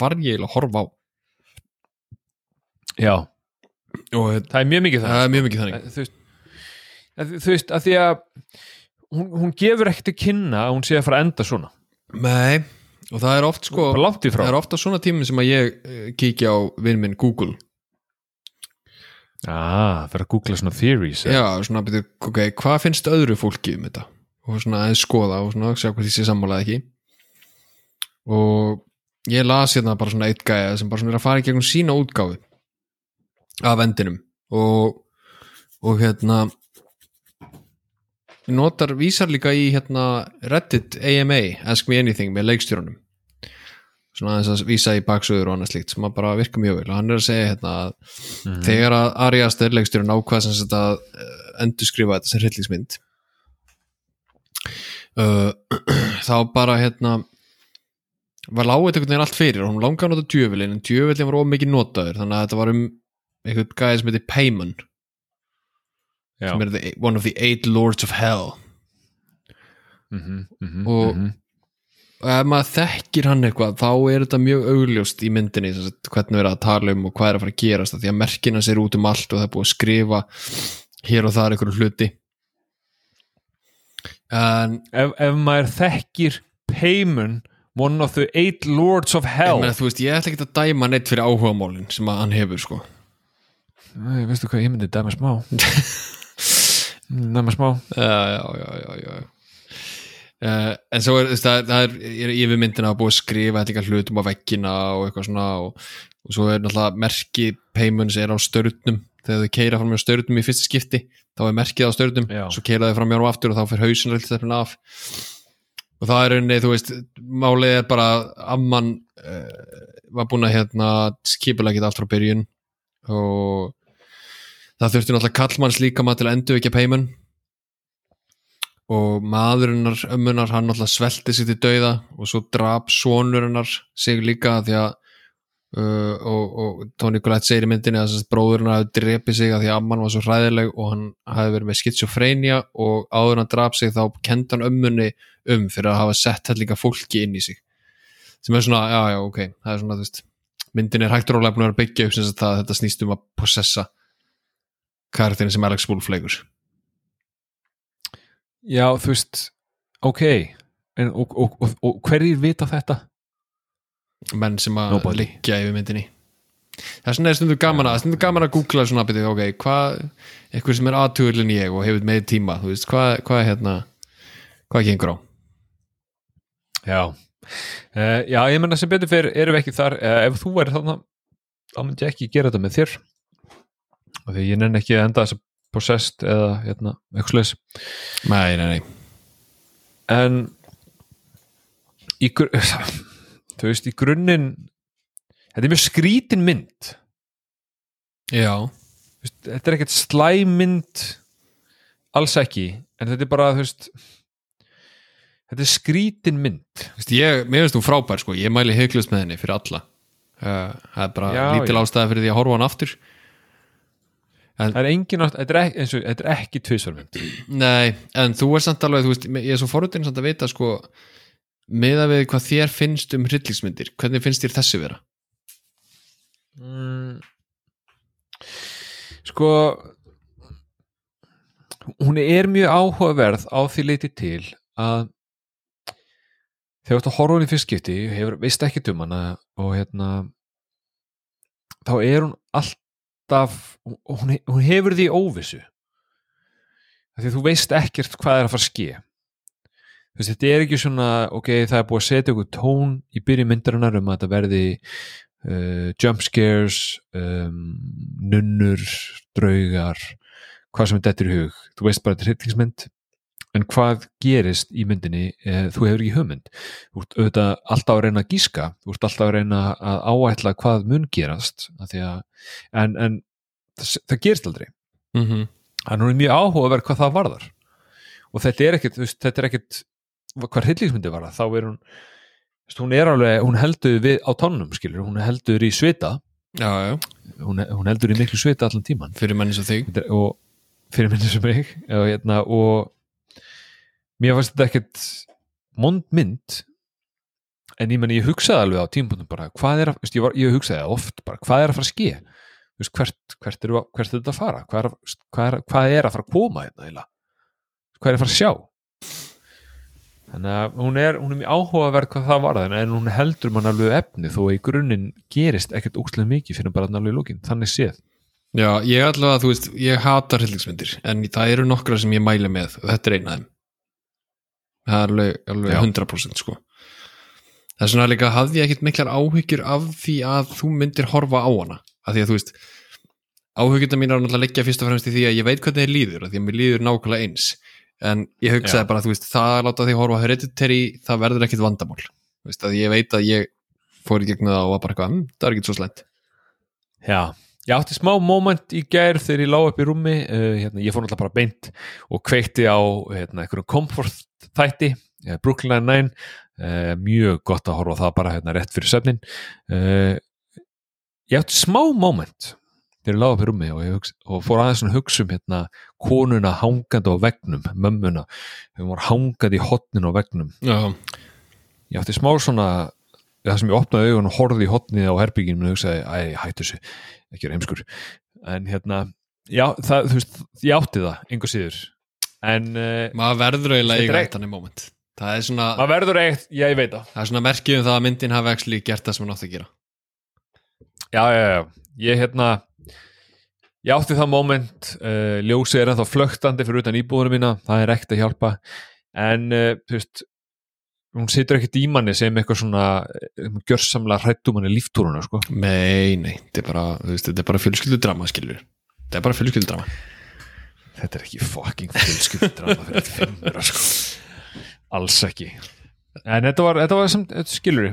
var ég að horfa á? Já, og það er mjög mikið er mjög mikið þannig. Þú veist, að, þú veist að því að hún, hún gefur ekkert til kynna að hún sé að fara að enda svona. Nei, og það er oft sko það er ofta svona tíminn sem að ég uh, kíkja á vinn minn Google. Ah, fyrir að googla svona theories Já, svona byrju, ok, hvað finnst öðru fólki um þetta? Og svona aðeins skoða og svona sjá hvað því sé sammálaði ekki. Og ég las hérna bara svona eitt gæja sem bara svona er að fara í gegnum sína útgáfu af endinum. Og, og hérna notar vísar líka í hérna Reddit AMA Ask Me Anything með leikstjórunum svona aðeins að vísa í baksöður og annað slíkt sem að bara virka mjög vel. Og hann er að segja hérna að þegar að Ari Aster leikstjórun ákvað sem sagt að endur skrifa þetta sem hryllingsmynd uh, þá bara hérna var lágið einhvern veginn allt fyrir. Og hún langaði að nota djöfulin en djöfulin var ómikið notaður þannig að þetta var um einhvern gæði sem heitir Payman já. sem er the, one of the eight lords of hell. Mm -hmm, Og- og ef maður þekkir hann eitthvað þá er þetta mjög augljóst í myndinni sem sagt, hvernig við erum að tala um og hvað er að fara að gerast því að merkina sér út um allt og það er búið að skrifa hér og þar einhverju hluti. En ef, ef maður þekkir Payman one of the eight lords of hell. Meina, þú veist, ég ætla ekki að dæma neitt fyrir áhugamálin sem að hann hefur sko. Nei, veistu hvað, ég myndi dæma smá. Dæma smá. Já, já, já, já, já. Uh, en svo er, það er, það er, er yfir myndina að búið að skrifa þetta líka hlutum á veggina og eitthvað svona og, og svo er náttúrulega merki Paymans er á störnum. Þegar þau keira fram hjá störnum í fyrsta skipti þá er merkið á störnum, svo keira þau fram hjá hann aftur og þá fyrir hausin alltaf af og það er einni, þú veist málið er bara að amman uh, var búin að hérna skipulega geta allt frá byrjun. Og það þurfti náttúrulega kallmanns líka maður til að endur ekki Payman og maðurinnar ömmunar hann náttúrulega svelti sig til dauða og svo drap sonurinnar sig líka því að uh, og, og Tony Collette segir í myndinni að þess að bróðurinn hafi drepið sig að því að amman var svo hræðileg og hann hafi verið með skitsofrenia og áður hann drap sig þá kendi hann ömmunni um fyrir að hafa sett þetta líka fólki inn í sig. Sem er svona, já já ok það er svona, þú veist, myndin er hægt rólega búin að byggja upp sem þetta snýst um að possessa karakterin sem Alex Wolff leikur já, þú veist, ok en, og, og, og, og hverjir vita þetta? menn sem að Nobody. liggja yfir myndinni. Það er svona stundu gaman að stundu gaman að googla svona byrju, ok, hvað eitthvað sem er aðtugurlinn ég og hefur með tíma þú veist, hvað, hvað er hérna hvað gengur á? Já, uh, já, ég menna sem betur fyrir erum við ekki þar, uh, ef þú væri þannig þá myndi ég ekki gera þetta með þér. Og því ég nenni ekki að enda þess að possessed eða hérna, eitthvað slags nei, nei, nei. En í þú veist, í grunninn þetta er mjög skrítin mynd. Já, veist, þetta er ekkert slæmynd alls ekki en þetta er bara, þú veist þetta er skrítin mynd. Veist, ég, mér finnst þú frábær sko, ég mæli heiklust með henni fyrir alla. Uh, það er bara Já, lítil já. ástæða fyrir því að horfa hann aftur það er engin átt, þetta er ekki, ekki tvisvarmynd nei, en þú er samt alveg, þú veist, ég er svo forutinn samt að vita sko, meða við hvað þér finnst um hryllingsmyndir, hvernig finnst þér þessi vera? mm. sko hún er mjög áhugaverð á því leiti til að þegar þú ert að horfa hún í fyrstskipti hefur, veist ekki um hana og hérna þá er hún alltaf hún, hún hefur því óvissu. Því þú veist ekkert hvað er að fara að ske. Þú veist, þetta er ekki svona ok, það er búið að setja ykkur tón í byrju myndarinnar um að þetta verði uh, jump scares um, nunnur draugar hvað sem er dettur í hug. Þú veist bara þetta er hryllingsmynd en hvað gerist í myndinni eh, þú hefur ekki hugmynd? Þú ert auðvitað alltaf að reyna að gíska þú ert alltaf að reyna að áætla hvað mun gerast því að, en, en það, það gerist aldrei. Mm -hmm. þannig er mjög áhugaverð hvað það varðar. Og þetta er ekkit, veist, þetta er ekkit hvað hryllingsmyndi var það, þá er hún hún er alveg, hún heldur við á tónum skilur, hún heldur í svita. Já, já, hún, hún heldur í miklu svita allan tíman fyrir menni svo þig. Og fyrir minni sem mig og, hérna, og mér fannst þetta ekkert mond mynd en ég menn ég hugsaði alveg á tímpunktum bara hvað er að, ég, var, ég hugsaði oft bara hvað er að fara að ske? Veist, hvert, hvert, er, hvert er þetta að fara? Hvað er, að- hvað, er, hvað er að fara að koma hérna hvað er að fara að sjá? Þannig að hún er, hún er mjög áhugaverð hvað það var en hún heldur mann alveg efni þó að í grunninn gerist ekkert úkslega mikið fyrir bara alveg lókin, þannig séð. Já, ég allavega, þú veist, ég hata hryllingsmyndir en það eru nokkra sem ég mæli með og þetta er eina af þeim það er alveg, alveg Já. 100% sko. Það er svona líka hafði ég ekkit miklar áhyggjur af því að þú myndir horfa á hana. Af því að þú veist áhyggjurna mín er náttúrulega leggja fyrst og fremst í því að ég veit hvernig þið líður af því að mér líður nákvæmlega eins. En ég hugsaði Já. bara, þú veist, það að láta því horfa hereditary, það verður ekkit vandamál. Þú veist, að ég veit að ég fór í gegnum það og var bara eitthvað, hm, það er ekkit svo slæmt. Já, ég átti smá moment í gær þegar ég lá upp í rúmi uh, hérna, ég fór náttúrulega bara beint og kveikti á hérna, einhverjum comfort þætti uh, Brooklyn Nine-Nine uh, mjög gott að horfa það bara hérna, rétt fyrir söfnin uh, ég átti smá moment þegar ég lá upp í rúmi og, hugsa, og fór aðeins að hugsa um hérna, konuna hangandi á vegnum, mömmuna. Hún var hangandi í hotnin á vegnum Já, ég átti smá svona það sem ég opnaði augun og horfði í hotnið á herbygginu og hugsaði, æ, hættu þessu ekki er heimskur. En hérna, já, það, þú veist, ég átti það einhver síður en uh, maður verður eiginlega eiga eitt. hann moment. Það er svona, maður verður eitt, já, ég veit það. Það er svona merkið um það að myndin hafi ekki gert það sem hann átti að gera. Já, já, já, ég hérna ég átti það moment uh, ljósið er ennþá flögtandi fyrir utan íbúðunum mína, það er ekkert að hjálpa. En, uh, þú veist hún situr ekkert í manni sem eitthvað svona um, gjörsamlega hrættum hann í líftúruna, sko. Nei, nei, þetta er bara, bara fjölskyldudrama, skilur Þetta er bara fjölskyldudrama þetta er ekki fucking fjölskyldrama fyrir fimmur sko. alls ekki. En þetta var, þetta var sem, þetta skilur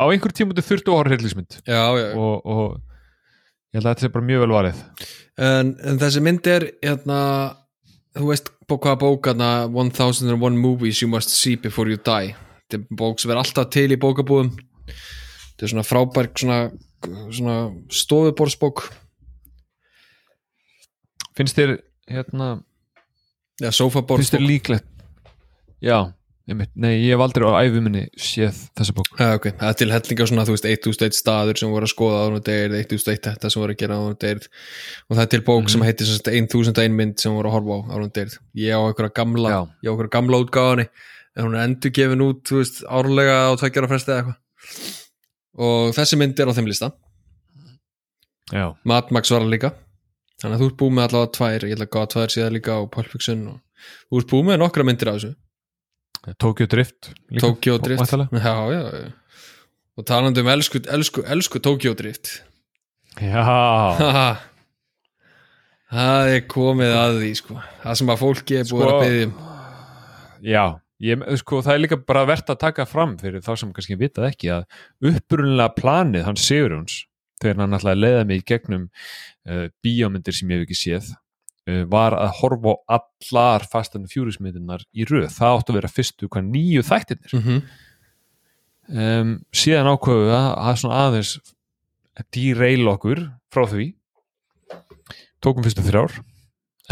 á einhver tíma þurftu að horfa hryllismynd Já, já, og, og ég held að þetta sé bara mjög vel varið. En, en þessi mynd er, hérna Þú veist hvaða bók, hérna 1001 movies you must see before you die. Þetta er bók sem er alltaf til í bókabúðum. Þetta er svona frábær, svona, svona stofuborðsbók finnst þér hérna, Já, finnst þér líklegt? Já, einmitt, nei ég hef aldrei á æfuminni séð þessa bók. Já, ok, það er til hellinga svona, þú veist, 1001 staður sem voru að skoða á hún deyrð, 1001 þetta sem voru að gera á hún deyrð og það er til bók sem heitir sem sagt 1001 mynd sem voru að horfa á á hún deyrð ég á einhverja gamla, gamla útgáðani en hún er endur gefin út, þú veist, árlega á tveggjara fresti eða eitthvað. Og þessi mynd er á þeim lista. Já, Mad Max var það líka þannig að þú ert búið með allavega tvær ég ætla að gáða tvær síðan líka á Pulp Fiction og þú ert búið með nokkra myndir á þessu. Tokyo Drift líka, Tokyo Drift. já, já, já. og talandi um elsku, elsku, elsku Tokyo Drift. Já, það er komið að því sko. það sem að fólki er búið Sko- að byggja um. já ég, sko, það er líka bara verðt að taka fram fyrir þá sem kannski vitað ekki að upprunlega planið hans Sigurjóns þegar hann að leiða mig í gegnum uh, bíómyndir sem ég hef ekki séð uh, var að horfa á allar fastan fjúrismyndirnar í röð. Það áttu að vera fyrstu hvað nýju þættirnir. Mm -hmm. um, síðan við að, að svona aðeins dýreil okkur frá því. Tókum fyrstu þrjár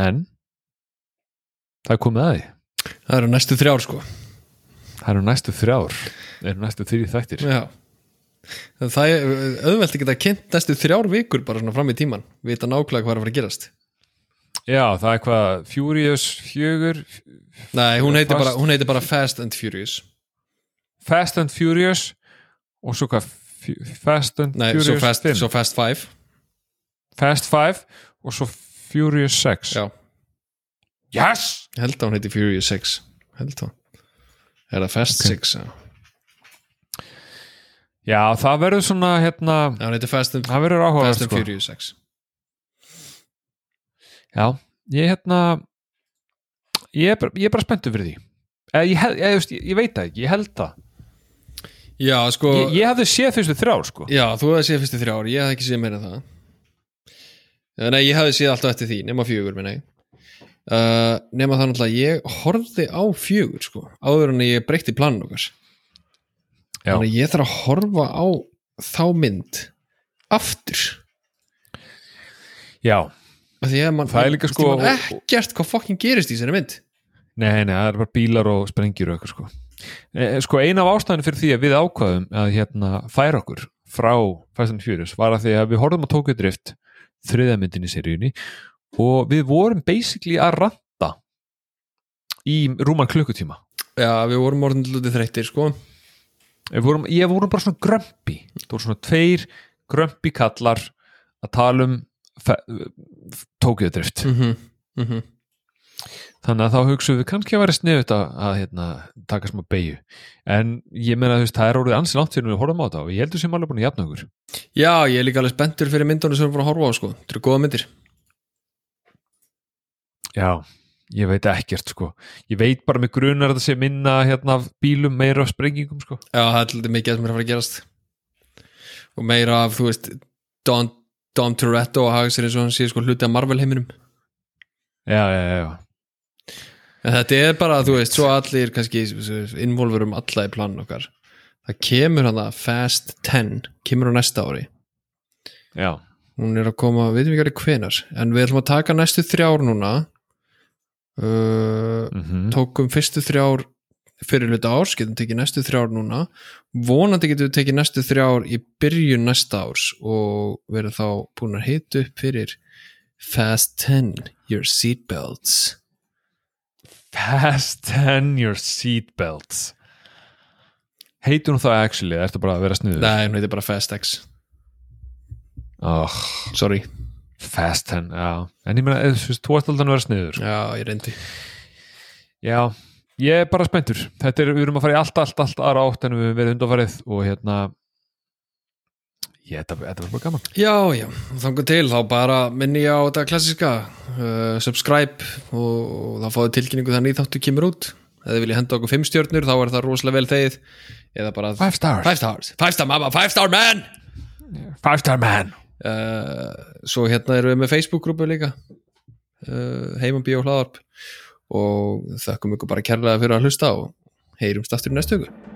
en það er komið að því. Það eru næstu þrjár sko. Það eru næstu þrjár það eru næstu þrjú þættir. Já. Það er auðvelt að kynnt næstu þrjár vikur bara svona fram í tíman vita nákvæmlega hvað er að fara að gerast. Já, það er hvað Furious 4 Nei, hún heitir, bara, hún heitir bara Fast and Furious. Fast and Furious og svo hvað Fast and Nei, Furious svo fast, 5 svo fast 5 Fast 5 og svo Furious 6 Já, Yes! held að hún heitir Furious 6 Held að Er það Fast Ok. 6? Já, Já, það verður svona hérna, það verður áhuga Fast and sko. Furious 6 Já, ég hérna ég er ég er bara spenntur fyrir því. Eða, ég, hel, ég, ég, ég veit það ekki, ég held það. Já, sko ég, ég hafði séð fyrstu þrjár sko. Já, þú hefði séð fyrstu þrjár, ég hefði ekki séð meira það. Eh, Nei, ég hefði séð alltaf eftir því nema fjögur, minna ég. Uh, nema það náttúrulega ég horfði á fjögur, sko áður en ég breytti planin okkar. Þannig að ég þarf að horfa á þá mynd aftur. Já, að man, Það er líka, sko- man ekkert hvað fokkin gerist í þessari mynd. Nei, nei, það er bara bílar og sprengjur og eitthvað sko. E, Sko, eina af ástæðinu fyrir því að við ákvaðum að hérna færa okkur frá Fast and Furious var að því að við horfum á Tokyo Drift þriðamyndin í seríunni og við vorum basically að ranta í rúman klukkutíma. Já, við vorum orðin lutið þreyttir, sko vorum, ég vorum bara svona grömpi það voru svona tveir grömpi kallar að tala um Tokyo Drift. Mm -hmm. Mm -hmm. þannig að þá hugsaum við kannski að vera sniðut að, að hérna, taka smá beigju en ég meina þú veist, það er orðið ansi langt fyrir við horfum á þetta og ég heldur sem alveg búin að jafna okkur. Já, ég er líka alveg spenntur fyrir myndunum sem við erum að horfa á, sko. Þetta eru góða myndir. Já, ég veit ekkert sko. Ég veit bara með grunar að þetta sé minna hérna af bílum meira af sprengingum sko. Já, það er lítið mikið sem er að fara að gerast. Og meira af, þú veist Dom, Dom Toretto og hafa sér eins og hann sé sko hluti af Marvel heiminum. Já, já, já, já, en þetta er bara, þú veist, svo allir kannski involver um alla í planin okkar. Það kemur hann að Fast 10 kemur á næsta ári. Já. hún er að koma, veitum við ekki hvenar en við ætlum að taka næstu þrjár núna uh, Mm tókum fyrstu þrjár fyrir hluta árs, getum tekið næstu þrjár núna. Vonandi getum við tekið næstu þrjár í byrjun næsta árs og verið þá búin að hita upp fyrir Fast 10 Your Seatbelts Fast 10 your seatbelts heitur hún það actually, ertu bara að vera sniður? Nei, hún heitir bara Fast X. Oh, Sorry, Fast 10, já. En ég meina, þú veist, þú ert alltaf að vera sniður. Já, ég reyndi. Já, ég er bara spenntur. Þetta er, við erum að fara í allt, allt, allt aðra átt en við verið undanfarið og hérna ég, þetta, var bara gaman. Já, já, þangur til þá bara minni ég á þetta klassiska uh, subscribe og, og þá fáðu tilkynningu þannig þáttu kemur út. Ef þið viljið henda okkur fimm stjörnur þá er það rosalega vel þegið. Eða bara Five stars, Five stars, five star mamma, five star man. Five star man Svo hérna erum við með Facebook-grúpu líka. Uh, Heiman Bíó hlaðarp og þakkum ykkur bara kærlega fyrir að hlusta og heyrumst aftur í næstu ykkur